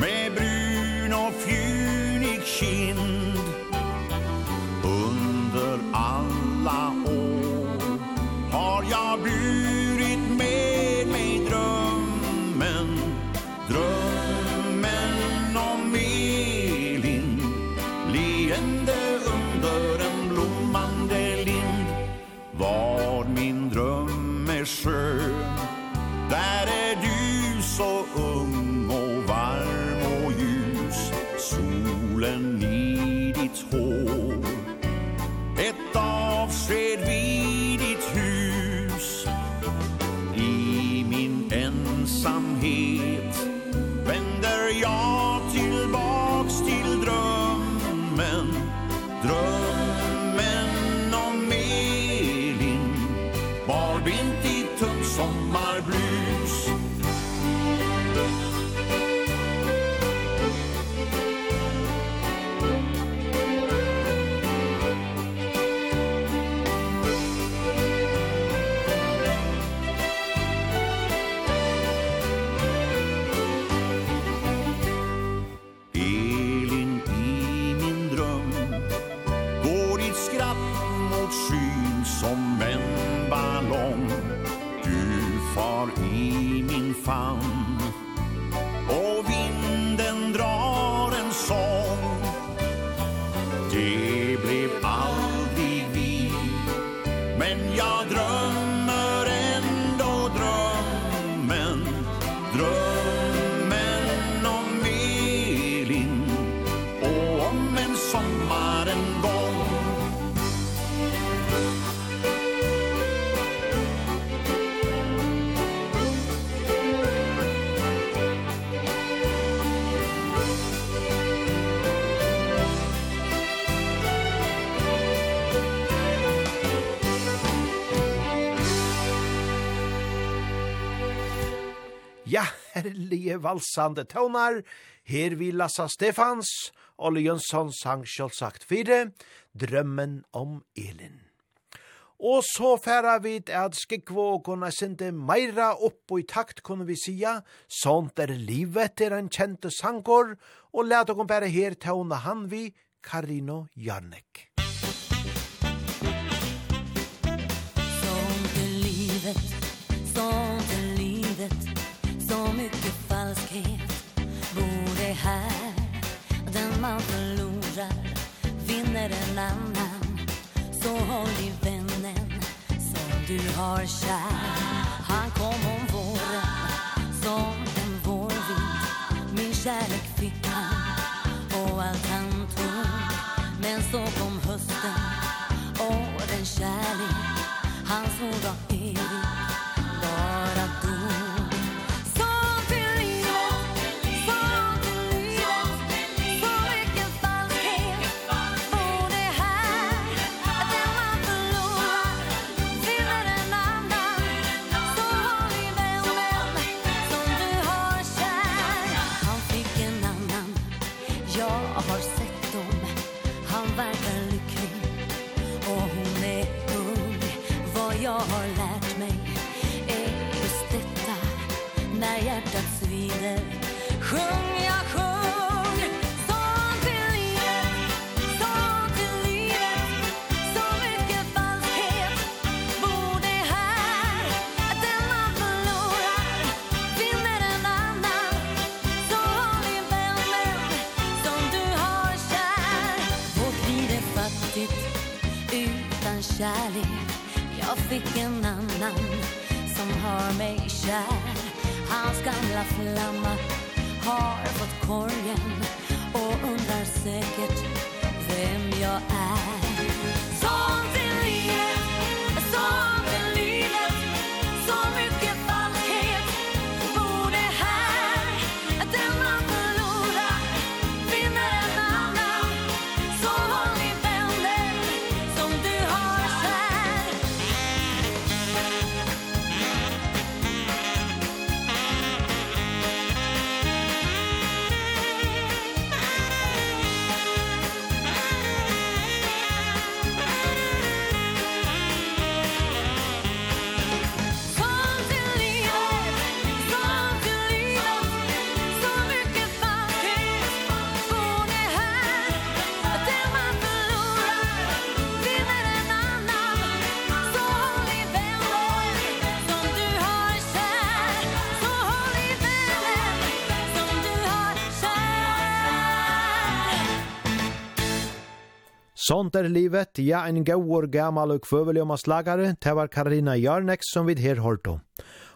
med brun frie valsande tøvnar, her vi Lassa Stefans, Olle Jönsson sang sjølvsagt fire, Drømmen om Elin. Og så færa vi at skikvå og kunne sinde meira opp og i takt kunne vi sia, sånt er livet er en kjente sangor, og let dere bare her tøvna han vi, Karino Jarnek. man förlorar vinner en annan Så håll i vännen som du har kär. Han kom om våren som en vårvind. Min kärlek fick han och allt han tog. Men så kom hösten och den kärlek han svor var kärlek. Jag fick en annan som har mig kär. Hans gamla flamma har fått korgen Och undrar säkert vem jag är. Sånt er livet, ja en gåor gammal och kvöveljömaslagare, det var Karina Jarnex som vid her hørte om.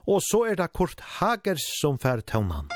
Og så er det Kurt Hagers som fær tøvnan.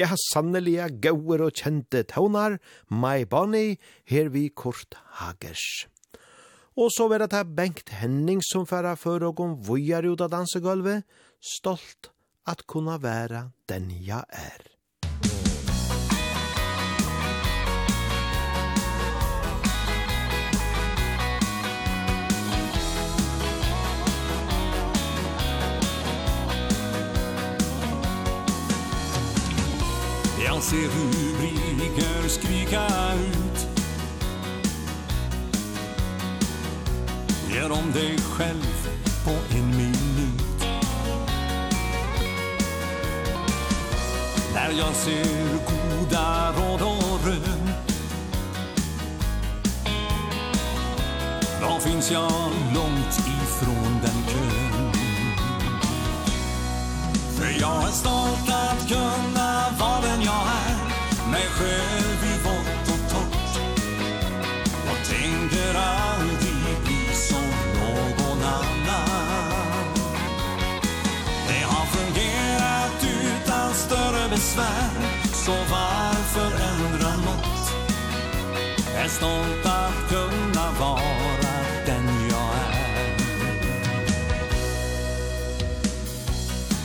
Jeg har sannelige gauer og kjente taunar, my Bonnie, her vi kort hagers. Og så var det Bengt Henning som færa før og om vujar ut av dansegulvet, stolt at kunna være den jeg er. Jag ser rubriker skrika ut. Gör om dig själv på en minut. När jag ser goda råd och rön. Då finns jag långt ifrån den kön. För jag är stolt att kunna besvär Så varför ändra något? Är stolt att kunna vara den jag är.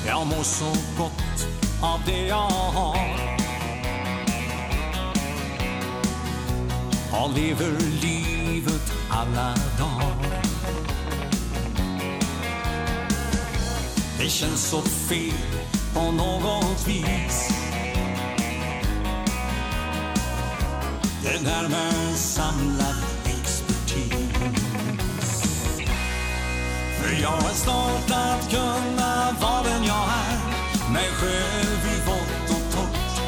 Jag mår så gott av det jag har. Och lever livet alla dagar. Det känns så fel på något vis. Det närmar samlat expertis. För jag är stolt att kunna vara den jag är. Mig själv i vått och torrt.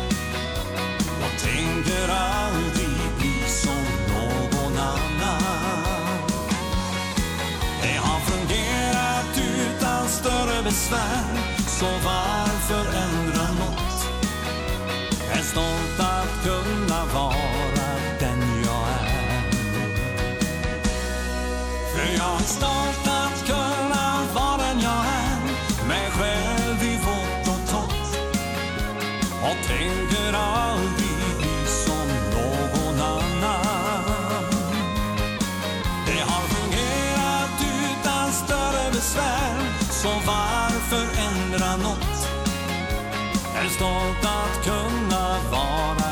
Jag tänker aldrig bli som någon annan. Det har fungerat utan större besvär. Så varför ändra något? Är stolt att kunna vara jag stolt att kunna vara den jag är. Mig själv i vått och tott. Och tänker aldrig som någon annan. Det har fungerat utan större besvär. Så varför ändra något? Är stolt att kunna vara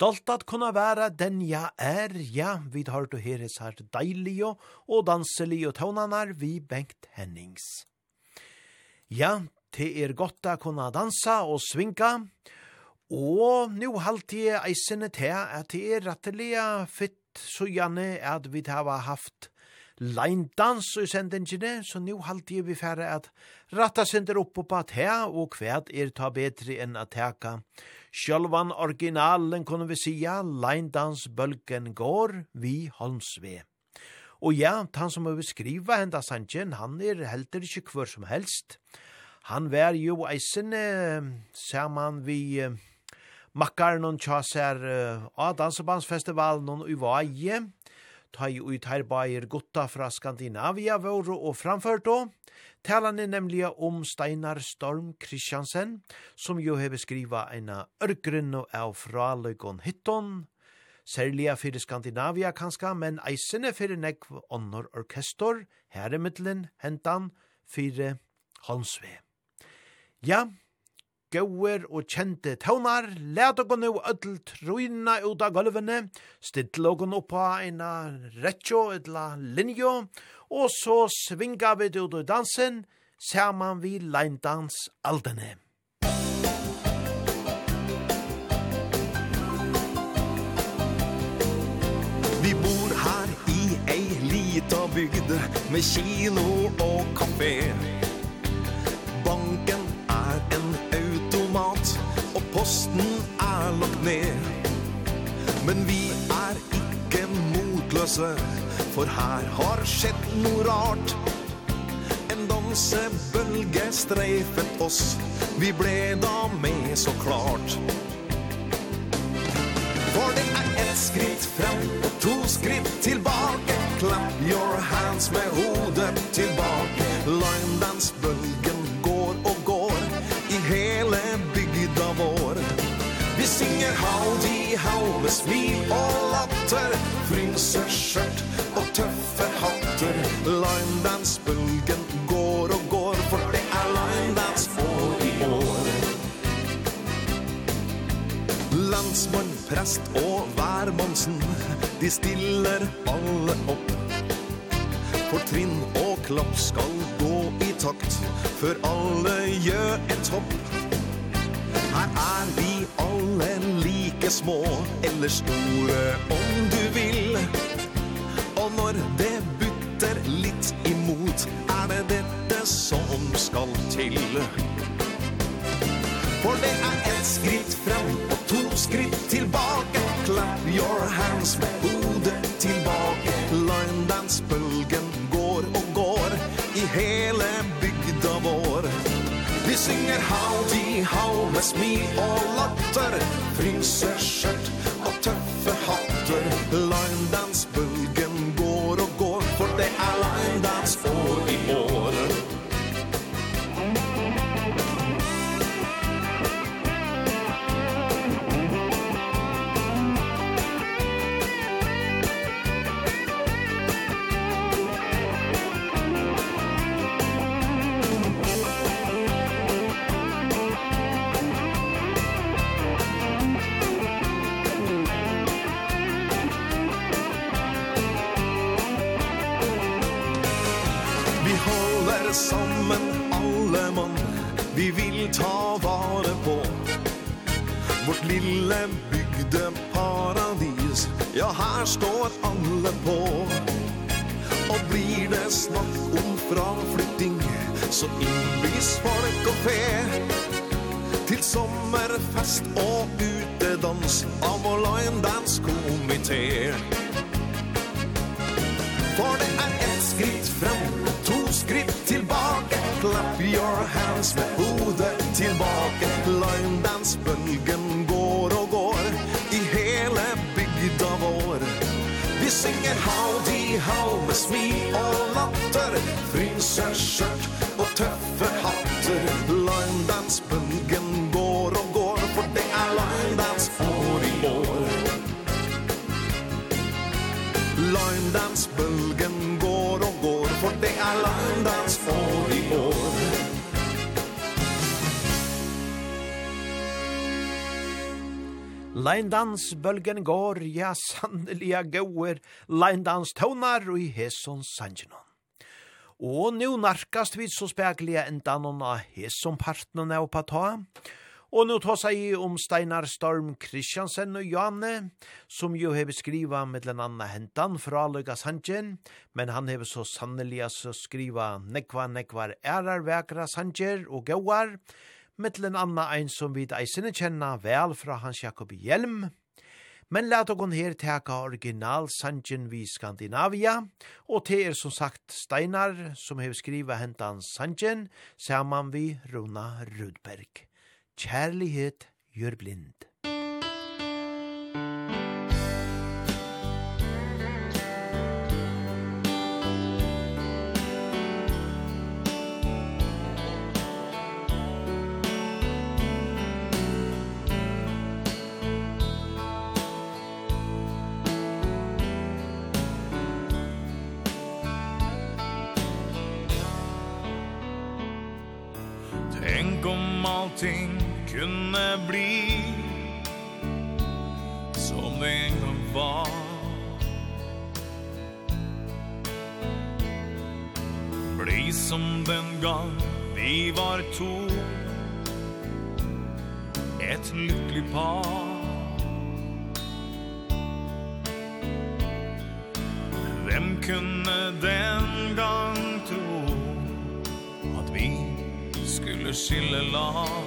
Stolt at kunna være den jeg er, ja, vi har du heres her deilige og danselige tånanar vi Bengt Hennings. Ja, det er godt å kunna dansa og svinga, og nu halte jeg eisene til at det er rettelige fitt så gjerne at vi har haft leindans i sendingene, så nu halte jeg vi færre at ratta sender opp på at her, og kvæd er ta bedre enn at teka Sjølvan originalen kunne vi sia, Leindans-bølgen går vi Holmsve. Og ja, han som vil skriva henda sangen, han er helter ikkje hver som helst. Han var jo eisen, eh, saman vi eh, makkaren og tjaser eh, av dansebandsfestivalen og i vaje, ta i utherbajer gutta fra Skandinavia våre og framført då. Talan er nemlig om Steinar Storm Kristiansen, som jo har beskriva eina ørgrunn og av fraløygon hitton, særlig fyrir Skandinavia kanska, men eisene fyrir nekv onnor orkestor, her i middelen hentan fyrir Holmsve. Ja, gauer og kjente tøvnar, let og nu ødel truina ut av gulvene, stidl og opp på eina retjo etla linjo, og så svinga vi ut av dansen, saman vi leindans aldene. Vi bor her i ei lita bygd med kino og kafé. Banken en automat Og posten er lagt ned. Men vi er ikke motløse For her har skjedd noe rart. En dansebølge streifet oss Vi ble da med så klart. For det er ett skritt fram og to skritt tilbake. Clap your hands med hodet tilbake. Line dance bølgen går og hele bygda vår. Vi synger haudi hau med smil og latter Frynser skjørt og tøffe hatter. Limedance-bølgen går og går For det er limedance år i år. Landsmann, prest og værmannsen De stiller alle opp. For trinn og klapp skal gå i takt For alle gjør et hopp Her er vi alle like små Eller store om du vil. Og når det butter litt imot Er det dette som skal til. For det er ett skritt fram og to skritt tilbake. Clap your hands med hodet tilbake. Line dance bølgen i hele bygda vår Vi synger howdy how med smil og latter Fryser og tøffe hatter. Line dance bølgen går og går For det er line dance år i år. vare på. Vårt lille bygdeparadis Ja, her står alle på. Og blir det snakk om fraflytting Så innbys folk og fe. Til sommerfest og utedans Av vår line dance komité For det er med smil og latter Finns en kört Leindans bølgen går, ja sanneliga gauer, leindans tånar og i heson sangenon. Og nu narkast vi så spekliga endan hon av heson partnerne og pata. Og nu tar seg om Steinar Storm Kristiansen og Janne, som jo hever skriva med den anna hentan fra Løyga Sanjen, men han hever så sannelig så skriva nekva nekvar ærarvekra Sanjer og gauar, mittlen anna ein som vid eisene kjenna vel fra Hans Jakob Hjelm, men let okon her teka original sanjen vi Skandinavia, og te er som sagt Steinar som hev skriva hentan sanjen, saman vi Rona Rudberg. Kjærlighet gjør blind. som den gang vi var to. Et lykkelig par. Hvem kunne den gang tro At vi skulle skille lag?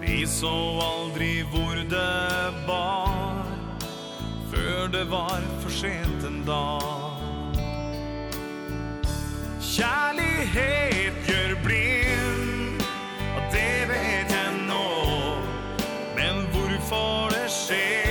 Vi så aldri hvor det var Før det var for sent en dag. Kjærlighet gjør blind Og det vet jeg nå. Men hvorfor det skjer?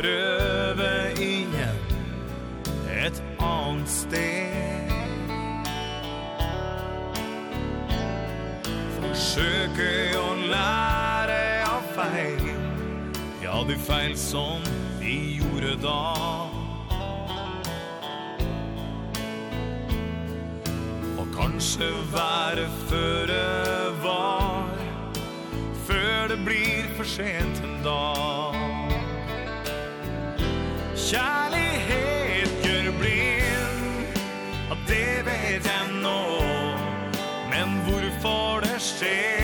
prøve igjen Et annet sted. Forsøke å lære av feil. Ja, de feil som vi gjorde da. Kanskje være føre var Før det blir for sent en dag kjærlighet gjør blind. Och det vet jeg nå Men hvorfor det skjer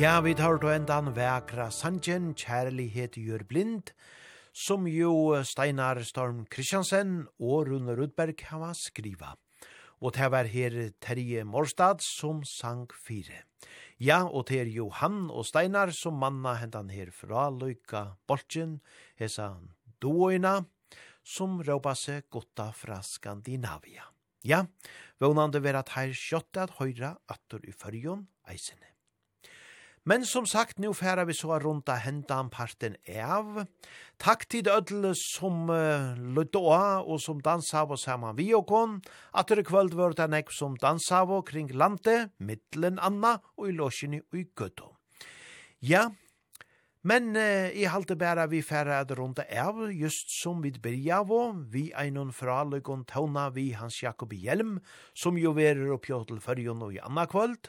Ja, vi tar til endan vekra sanjen, kjærlighet gjør blind, som jo Steinar Storm Kristiansen og Rune Rudberg hava skriva. Og det var her Terje Morstad som sang fire. Ja, og det er Johan og Steinar som manna hentan her fra Løyka Bolchen, hesa Doina, som råpa seg gotta fra Skandinavia. Ja, vånande vera at her kjøttet at høyra attor i fyrjon eisene. Men som sagt, nu færa vi så rundt av hendan parten av. Takk til ødel som uh, lødåa og som dansa av og saman vi og kon. At det kvöld var det nek som dansa av kring landet, middelen anna og i låsjeni og i gøtto. Ja, men uh, i halte bæra vi færa det rundt av, just som vi byrja av, vi einon fra løgon Tauna vi Hans Jakob Hjelm, som jo verer oppjå til fyrjon og i anna kvöld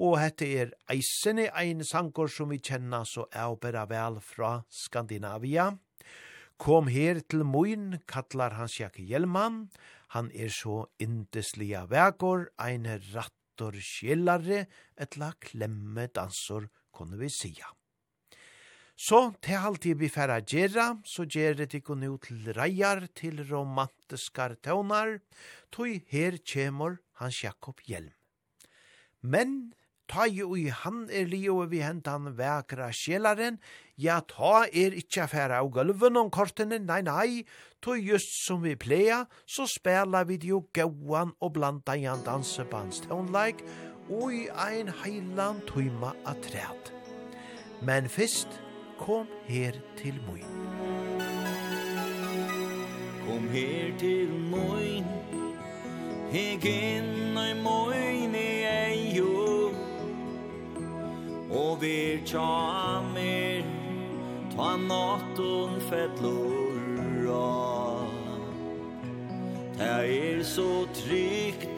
og hette er eisene ein sankor som vi kjenna så avbera vel fra Skandinavia. Kom her til Moin, kallar hans Jakke Hjelman. Han er så indeslige vekor, ein rattor kjellare, etla klemme dansor, kunne vi sija. Så til halvtid vi færa gjerra, så gjerra det ikon ut til reier til romantiskar tøvnar, tog her kjemur hans Jakob Hjelm. Men ta jo i han er lio vi hentan vekra sjelaren, ja ta er ikkje affæra av gulven om kortene, nei nei, to just som vi pleia, så spela vi jo gauan og blanda i dansebands dansebandstånleik, og i ein heilan tuima av træt. Men fyrst, kom her til moin. Kom her til moin, heg inn i moin er og vir tja amir ta nattun fettlor av ta er så trygt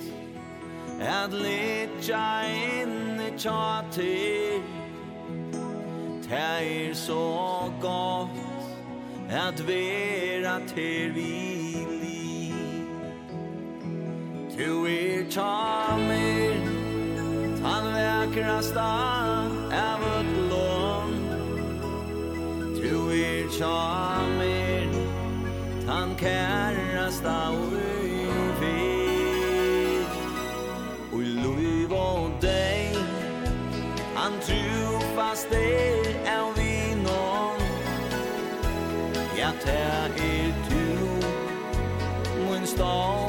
at litja i tja til. Ta er så gott at vera til vi li Tu er tja amir tan vekrasta charmer han kærast staur vi Ui luiv og dig han tror er av är vi någon jag tar er tur mun stål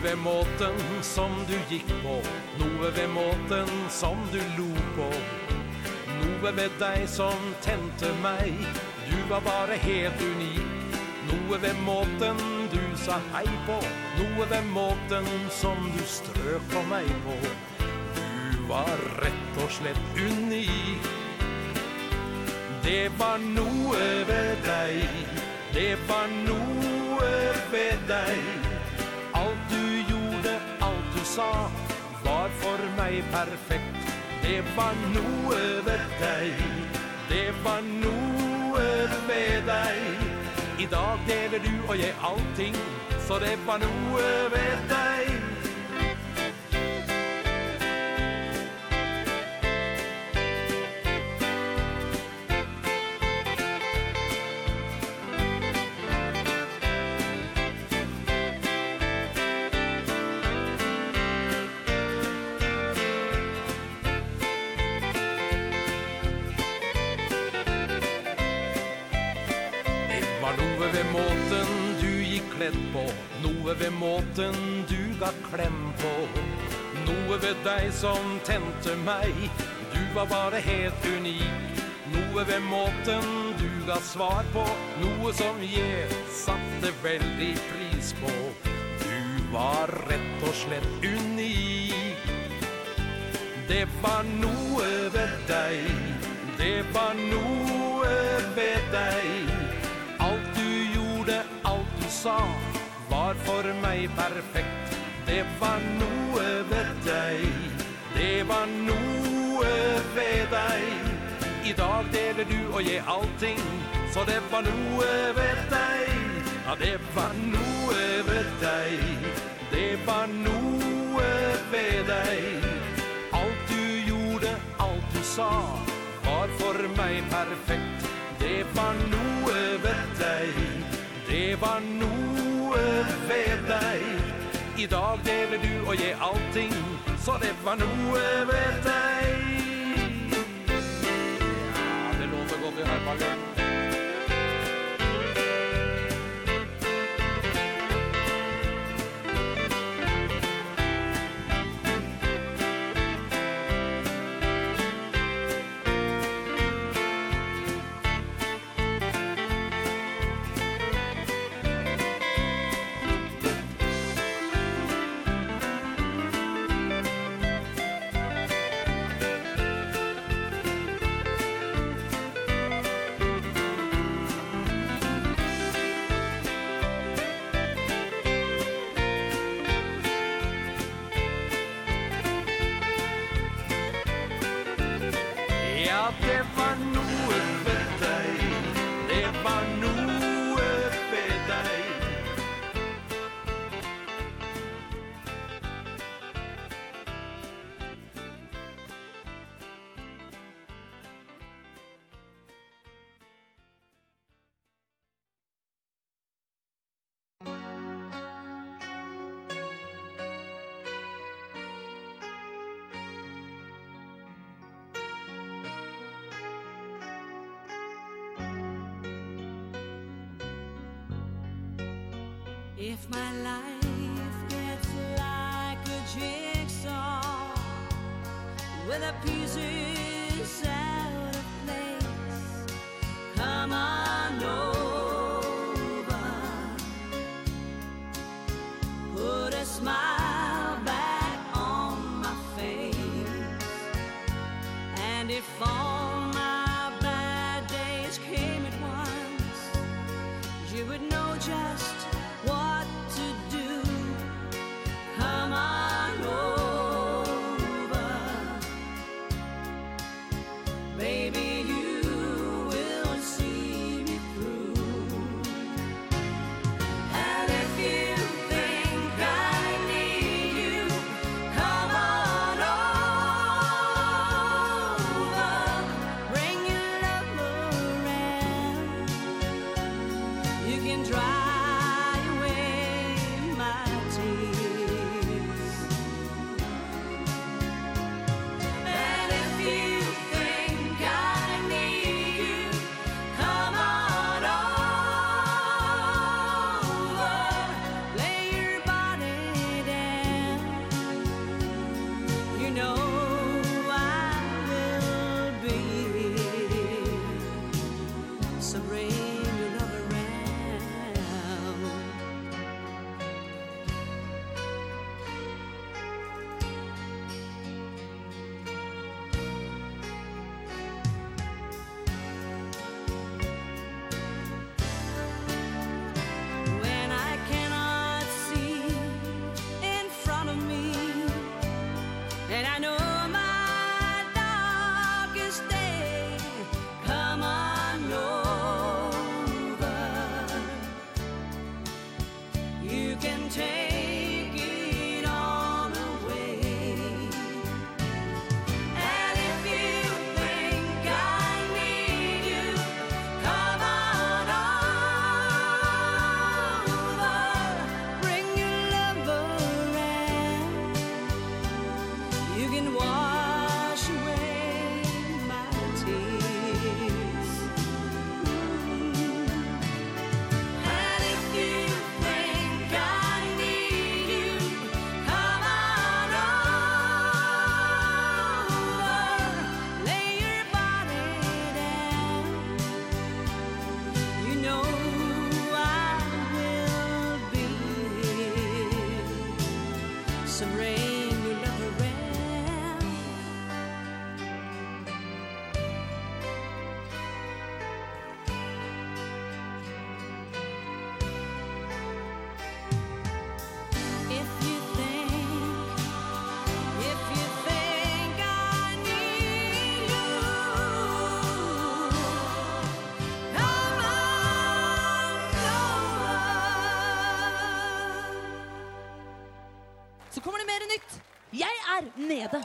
Noe ved måten som du gikk på Noe ved måten som du lo på. Noe ved deg som tente meg Du var bare helt unik. Noe ved måten du sa hei på Noe ved måten som du strøk på meg på. Du var rett og slett unik. Det var noe ved deg Det var noe ved deg sa Var for meg perfekt. Det var noe ved deg. Det var noe ved deg. I dag deler du og jeg allting Så det var noe ved deg. deg som tente meg. Du var bare helt unik. Noe ved måten du ga svar på. Noe som jeg satte veldig pris på. Du var rett og slett unik. Det var noe ved deg. Det var noe ved deg. Alt du gjorde, alt du sa Var for meg perfekt. Det var noe var noe ved deg. I dag deler du og jeg allting Så det var noe ved deg. Ja, det var noe ved deg. Det var noe ved deg. Alt du gjorde, alt du sa Var for meg perfekt. Det var noe ved deg. Det var noe ved deg. I dag deler du og jeg allting Så det var noe ved deg. Ja, det låter godt i Hermagen nede.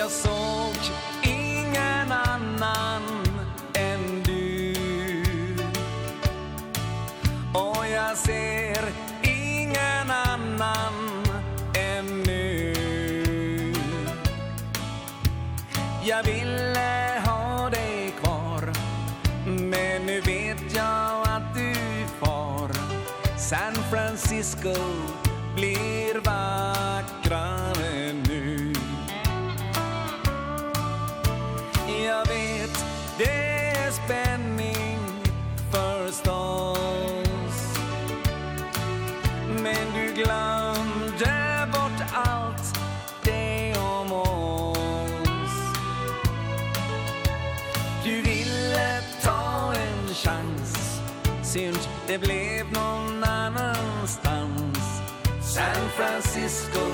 jag såg ingen annan än du. Och jag ser ingen annan än nu Jag ville ha dig kvar Men nu vet jag att du far. San Francisco blir det blev någon annanstans. San Francisco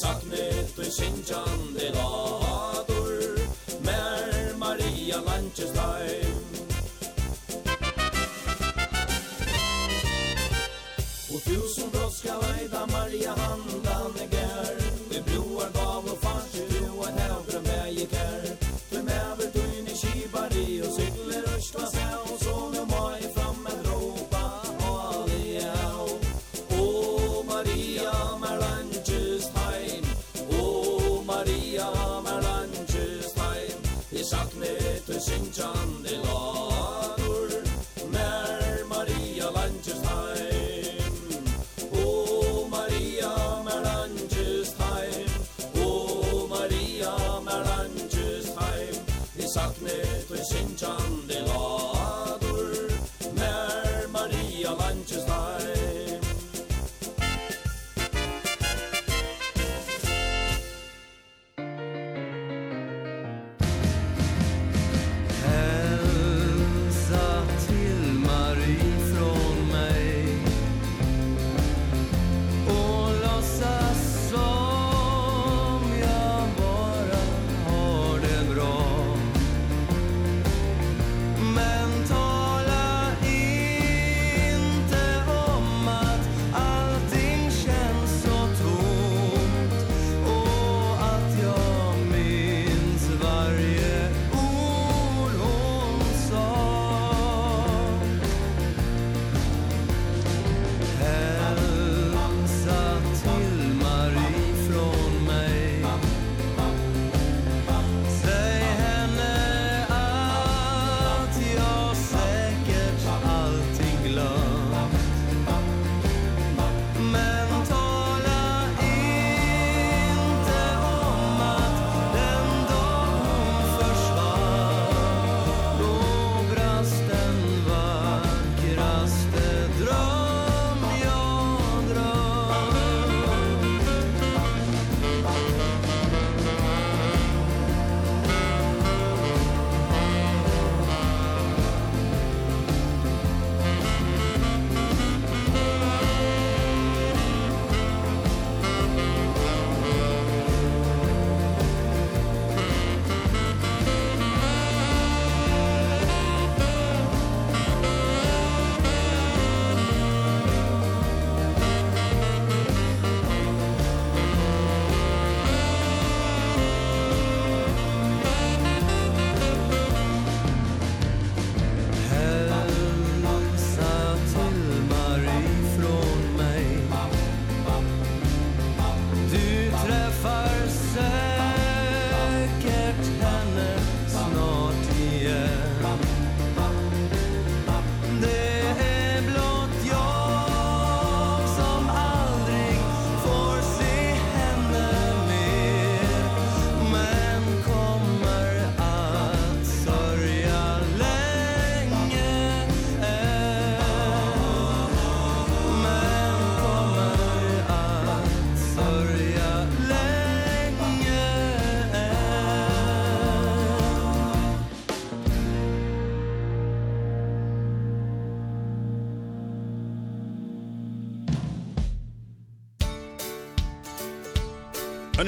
saknet og sinjande ladur Mer Maria Landkjøstheim Og tusen brott skal veida Maria handla John Dillon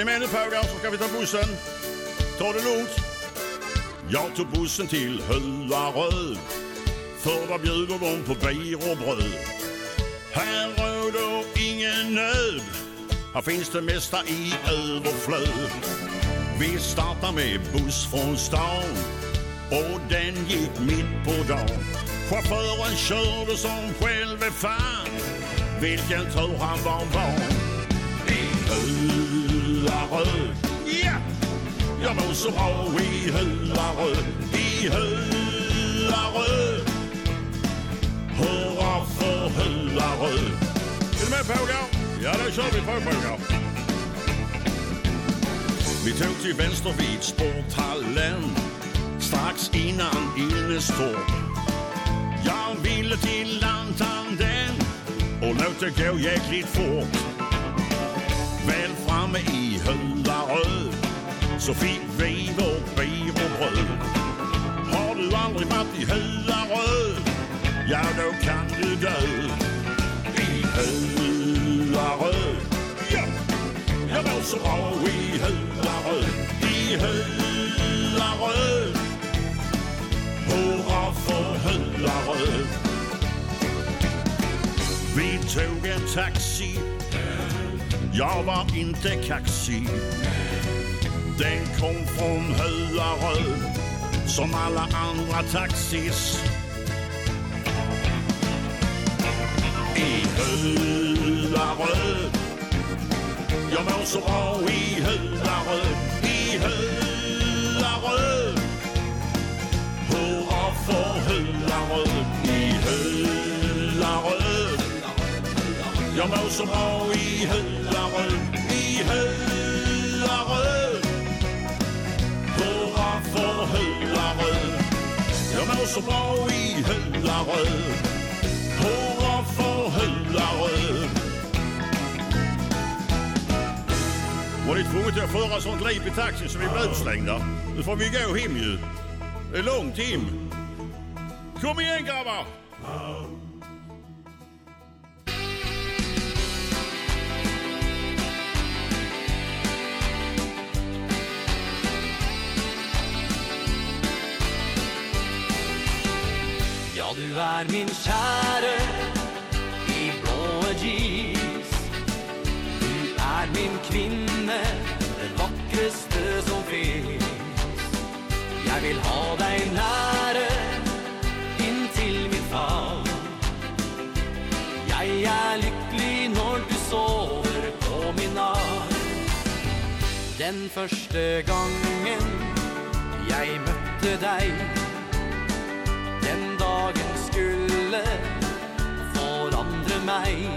ni med nu Paugan så ska vi ta bussen. Ta det lugnt. Jag tog bussen till Hölaröd. För där bjuder de på bier och bröd. Här råder ingen nöd. Här finns det mesta i överflöd. Vi startar med buss från stan. Och den gick mitt på dagen. Chauffören körde som själv är fan. Vilken tur han var van. I rød Ja, jeg var så bra i heller rød I heller rød Hurra for heller rød Er du med, Pavgav? Ja, der kjører vi prøv, Pavgav Vi tog til venstre vid et sporthallen. Straks innan Ilnestorp Jag ville till lantanden. Och låt det gå jäkligt fort som i hølla rød Sofie Veve og Bæv og Brød. Har du aldrig varit i hølla rød Ja, då kan du dø. I hølla rød Ja, jeg var så bra i hølla rød I hølla rød Hurra for hølla rød Vi tog en taxi Jag var inte kaxig. Den kom från Höllaröd Som alla andra taxis. I Höllaröd Jag mår så bra i Höllaröd I Höllaröd Hurra för Höllaröd I Höllaröd Jag mår så bra i Höllaröd, i Höllaröd Hurra för Höllaröd Jag mår så bra i Höllaröd Hurra för Höllaröd Var det tvunget att föra sånt liv i taxi som vi blev utslängda? Nu får vi gå hem ju. Det är långt hem. Kom igen grabbar! Du er min kjære i blåe jeans Du er min kvinne, den vakreste som finnes. Jeg vil ha deg nære inntil min fall Jeg er lykkelig når du sover på min arm. Den første gangen jeg møtte deg skulle forandre meg.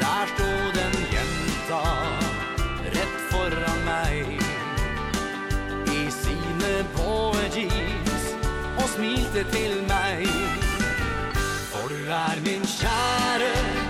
Der stod en jenta rett foran meg. I sine blåe jeans og smilte til meg. For du er min kjære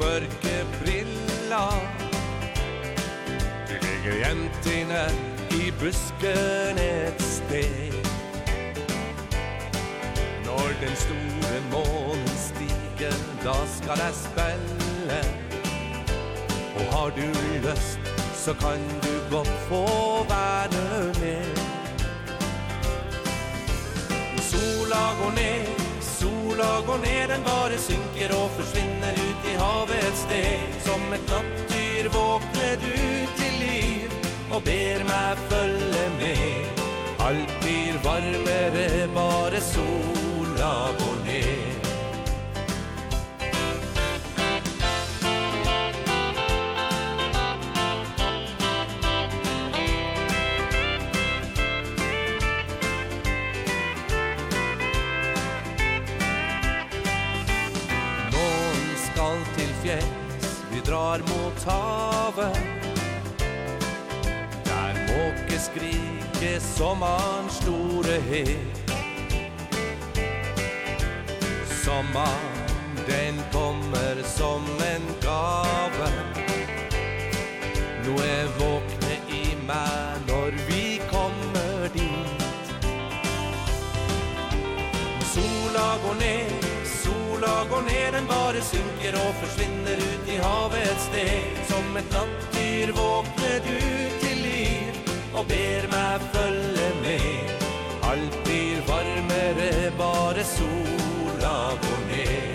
mørke briller De ligger jentene i busken et sted Når den store månen stiger, da skal jeg spille. Og har du lyst, så kan du godt få være med. Sola går ned lag går ner den bare synker og forsvinner ut i havet et sted. Som et nattdyr våkner du til liv og ber meg følge med. Alt blir varmere bare sola går ned. tar mot havet Der måke skrike sommeren store het Sommeren, den kommer som en gave. Nå er våkne i meg når vi kommer dit. Sola går ned, sola går ned Den bare synker og forsvinner ut havets steg Som et nattdyr våkner du til liv Og ber meg følge med. Alt blir varmere, bare sola går ned.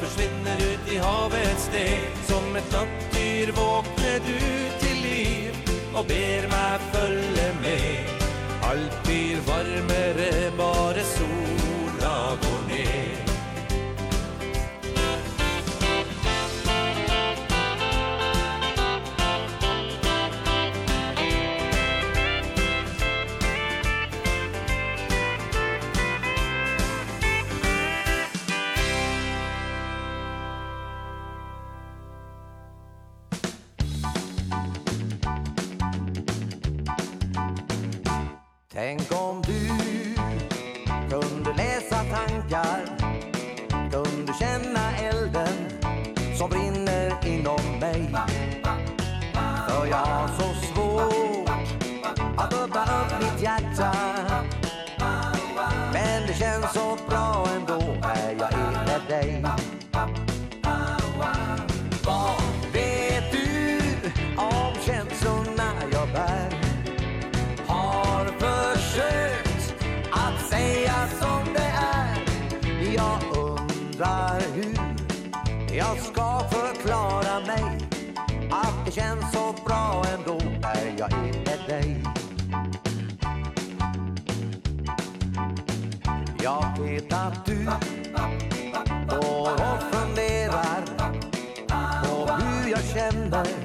försvinner ut i havets steg Som ett nattdyr våkner du till liv Och ber mig följa med. Allt blir varmere, bare sol så är jag med dig Vad vet du om känslorna jag bär? Har försökt att säga som det är Jag undrar hur jag ska förklara mig Att det känns så bra ändå när jag är med dig Jag vet att du Går och funderar På hur jag känner.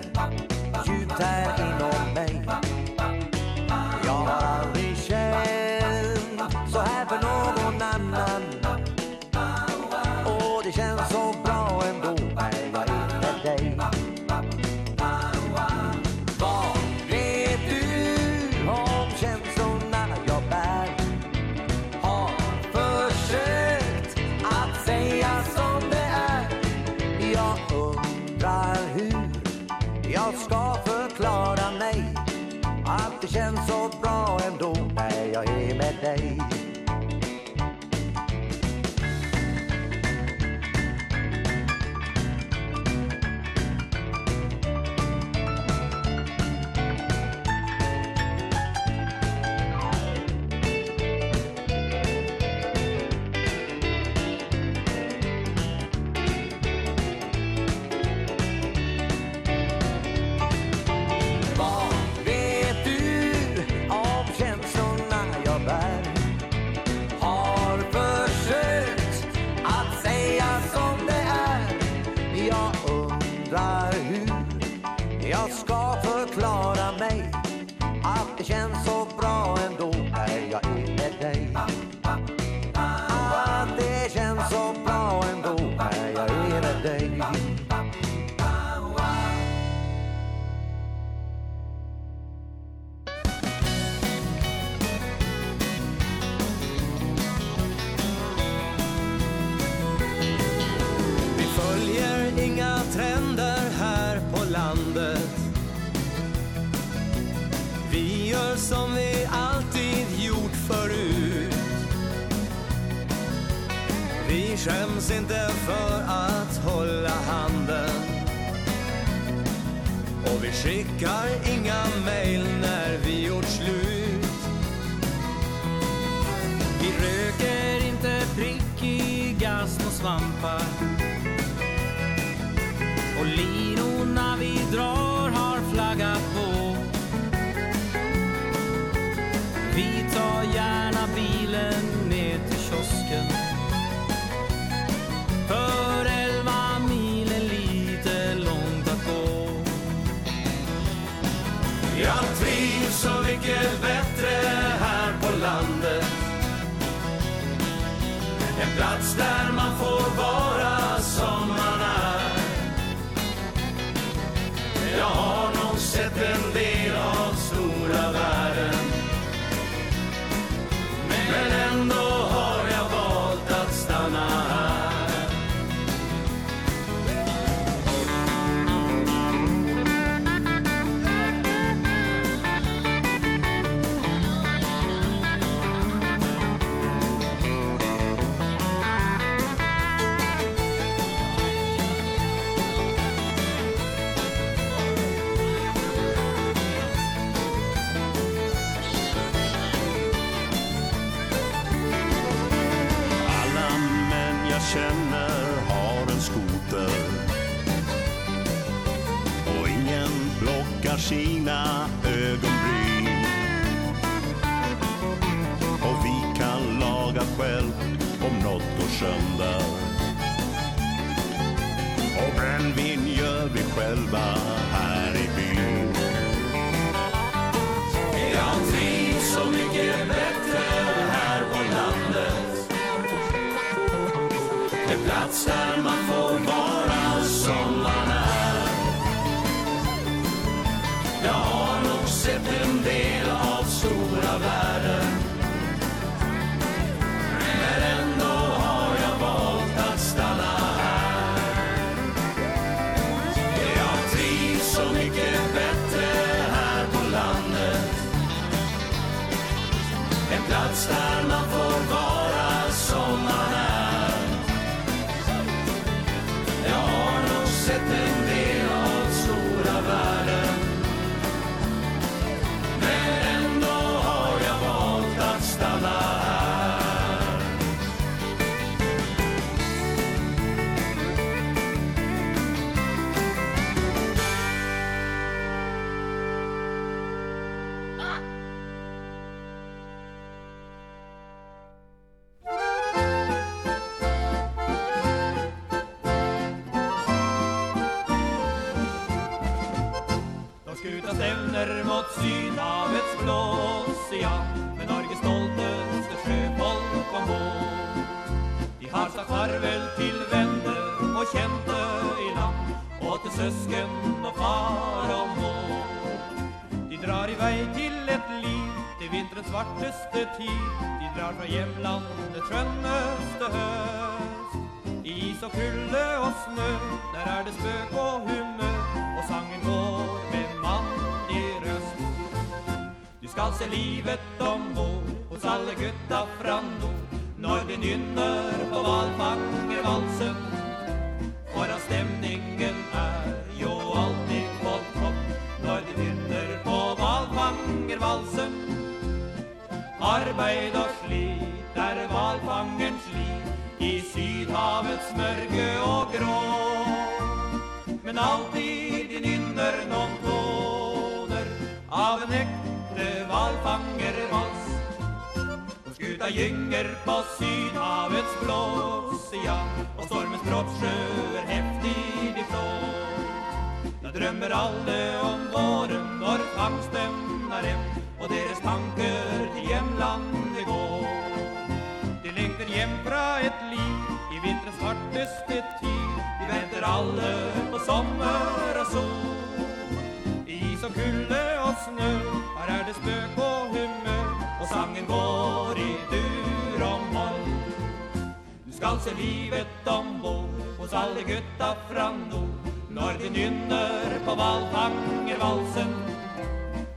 begynner på valfangervalsen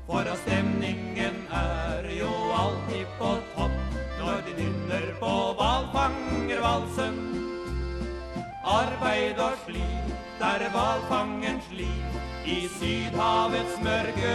For at stemningen er jo alltid på topp Når de nynner på valfangervalsen Arbeid og slit er valfangens liv I sydhavets mørke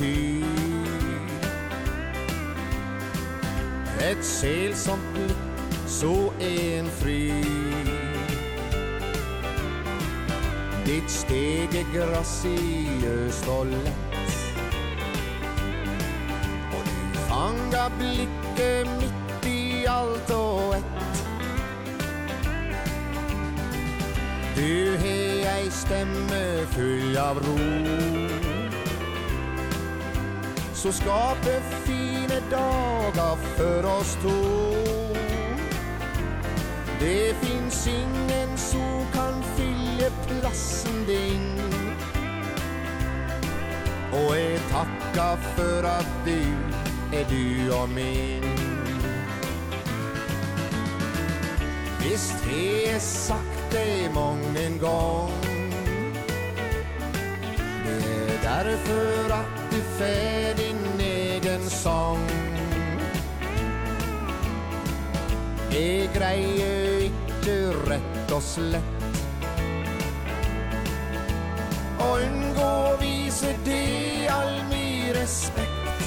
eventyr Et selsomt blikk så en fri. Ditt steg er graciøst og lett. Og du fanga blikket mitt i alt og ett. Du har ei stemme full av ro. Så skape fine dagar för oss to Det finns ingen som kan fylla plassen din. Och jag tackar för att du är du och min. Visst har jag sagt det många gång. Det är därför att du färg Det greier ikke rett og slett. Å unngå vise det all min respekt.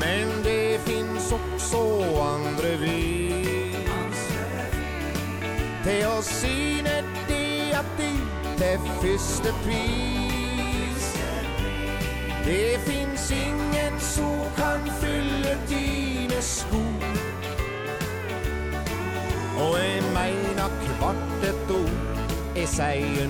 Men det finns också andre vis Det å syne det at det det første pris. Det finns ingen inte ett ord är säger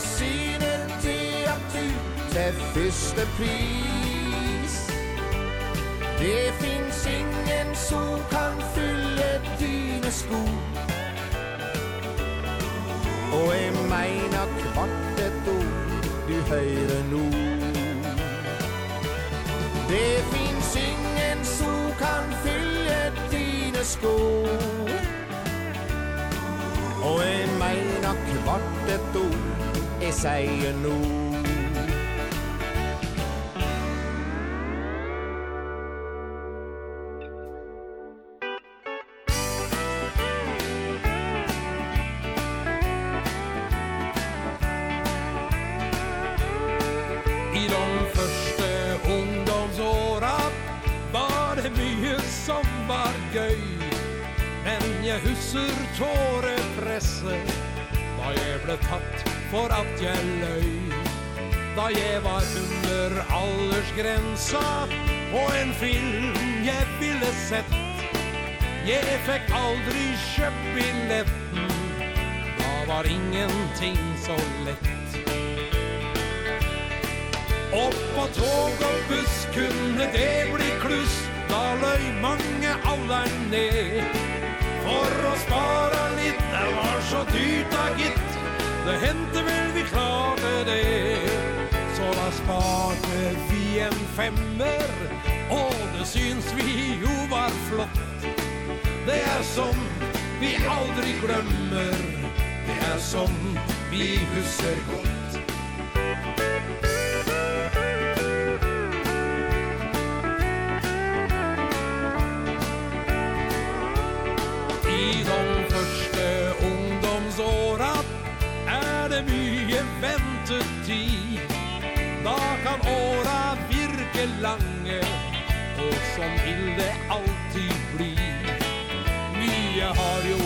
og sine til at du til første pris. Det finns ingen som kan fylle dine sko Og jeg mener kvart et ord du høyre nå Det finns ingen som kan fylle dine sko Og jeg mener kvart et ord essaye nous gränsa på en film jag ville sett. Jag fick aldrig köpt billetten Det var ingenting så lätt. Opp på tåg och buss kunde det bli kluss. Da løy mange alder ned For å spara litt Det var så dyrt da gitt. Det hendte vel vi klarte det. Så da sparte i en femmer Og det syns vi jo var flott. Det er som vi aldri glemmer Det er som vi husker godt. I de første ungdomsåra Er det mye ventetid. Da kan åra lange Og som vil det alltid bli. Mye har jo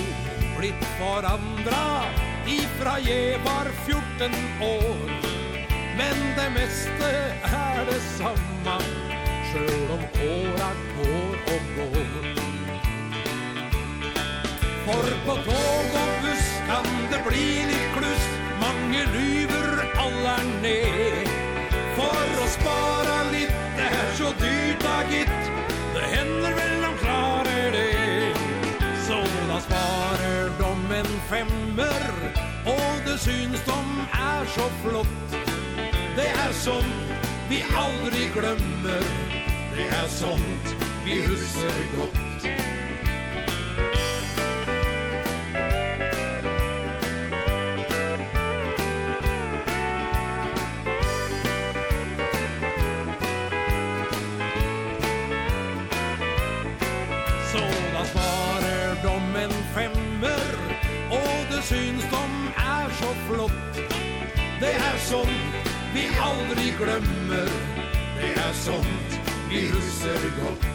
blitt forandra Ifra jeg var 14 år. Men det meste er det samme Sjøl om åra går og går. For på tog og buss kan det bli litt kluss. Mange lyver alle ned. For å spara gitt. Det händer väl de klarar det. Sådana sparar de en femmer Og det syns de er så flott. Det er sånt vi aldri glömmer Det er sånt vi huser gott sånt vi huser gott.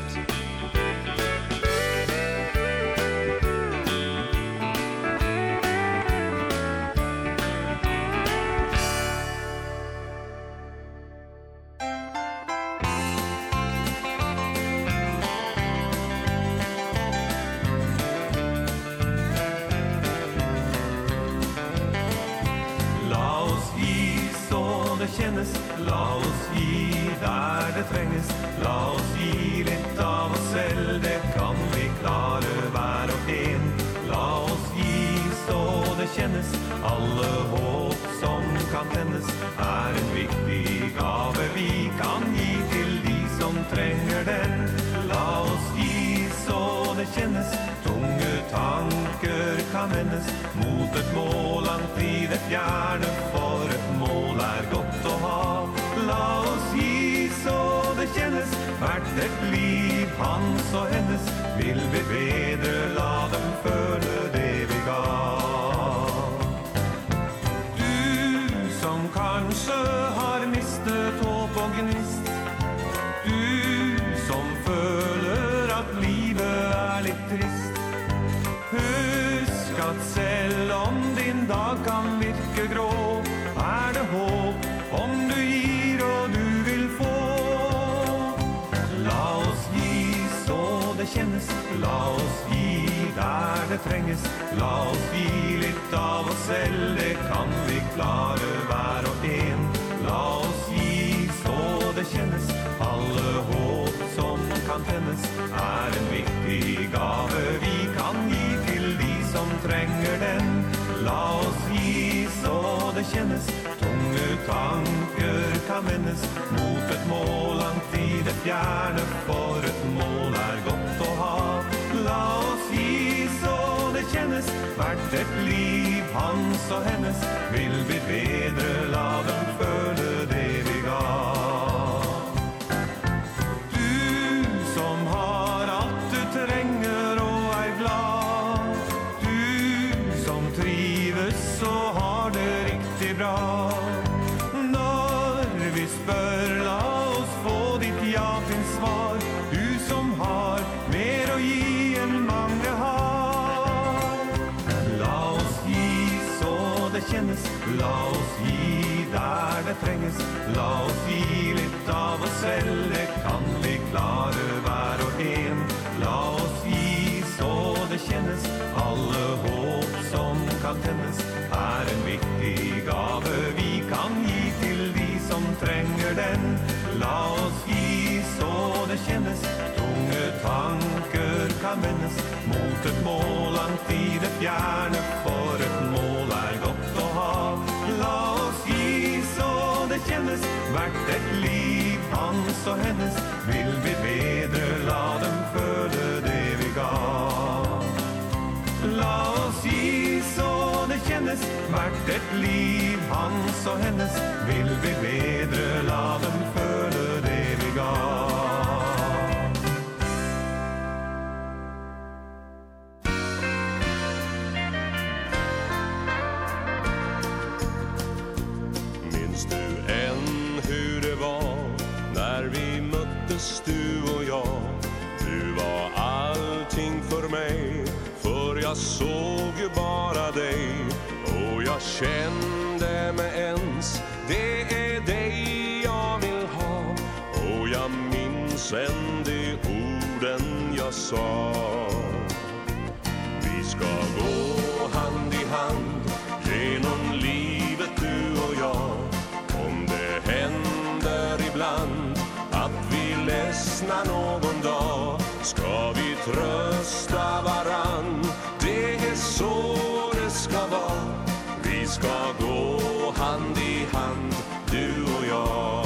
vinna någon dag. Ska vi trösta varann? Det är så det ska vara. Vi ska gå hand i hand Du och jag.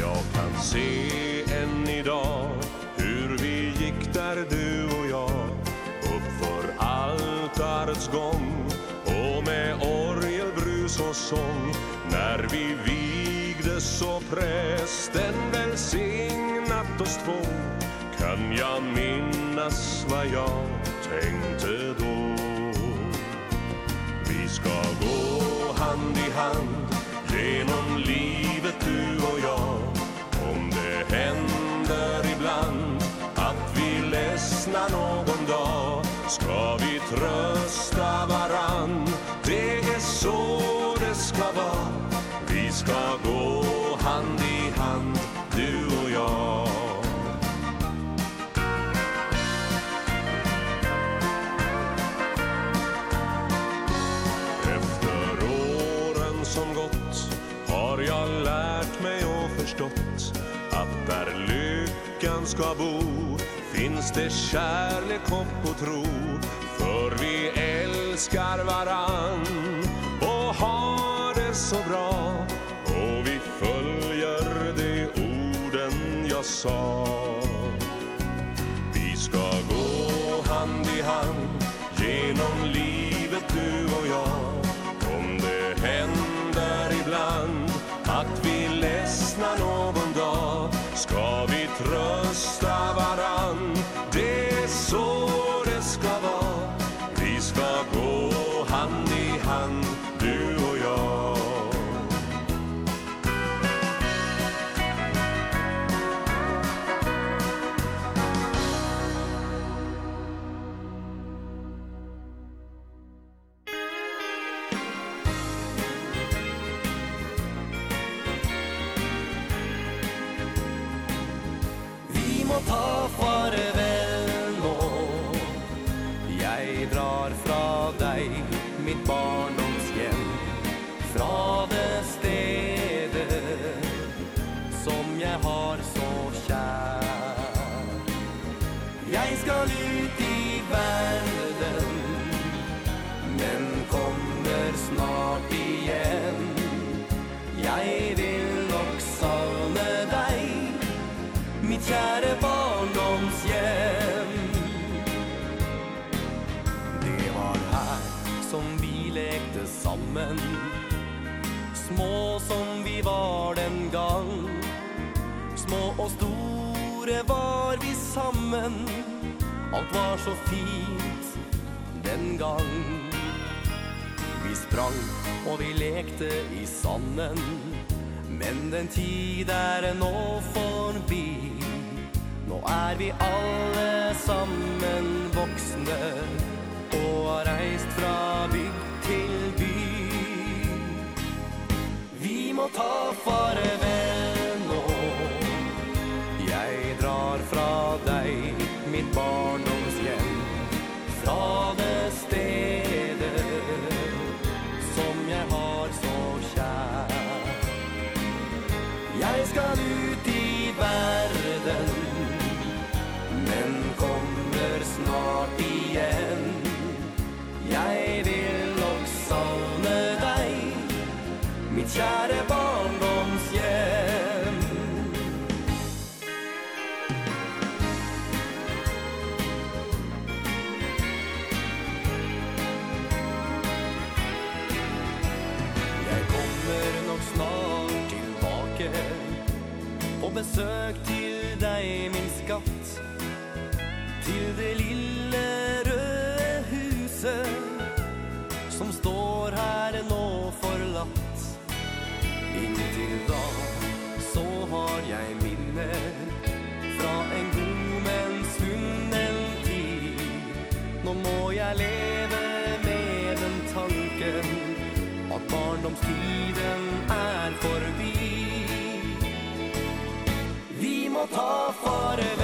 Jag kan se än idag Hur vi gick där du och jag. Uppför altarets gång Och med orgelbrus och sång. När vi vinner Jesus och prästen välsignat oss två. Kan jag minnas vad jag tänkte då? Vi ska gå hand i hand Genom livet du och jag. Om det händer ibland Att vi ledsnar någon dag Ska vi trösta Där lyckan ska bo Finns det kärlek, hopp och tro. För vi älskar varann Och har det så bra. Och vi följer de orden jag sa. Vi ska gå var vi sammen. Alt var så fint den gang. Vi sprang og vi lekte i sanden. Men den tid er nå forbi. Nå er vi alle sammen voksne Og har reist fra bygd til by. Vi må ta farvel. Sök till deg, min skatt. Till det lille røde huset Som står här nå förlatt. Inntil da så har jeg minner Fra en god men svunnen tid. Nå må jeg leve ta farvel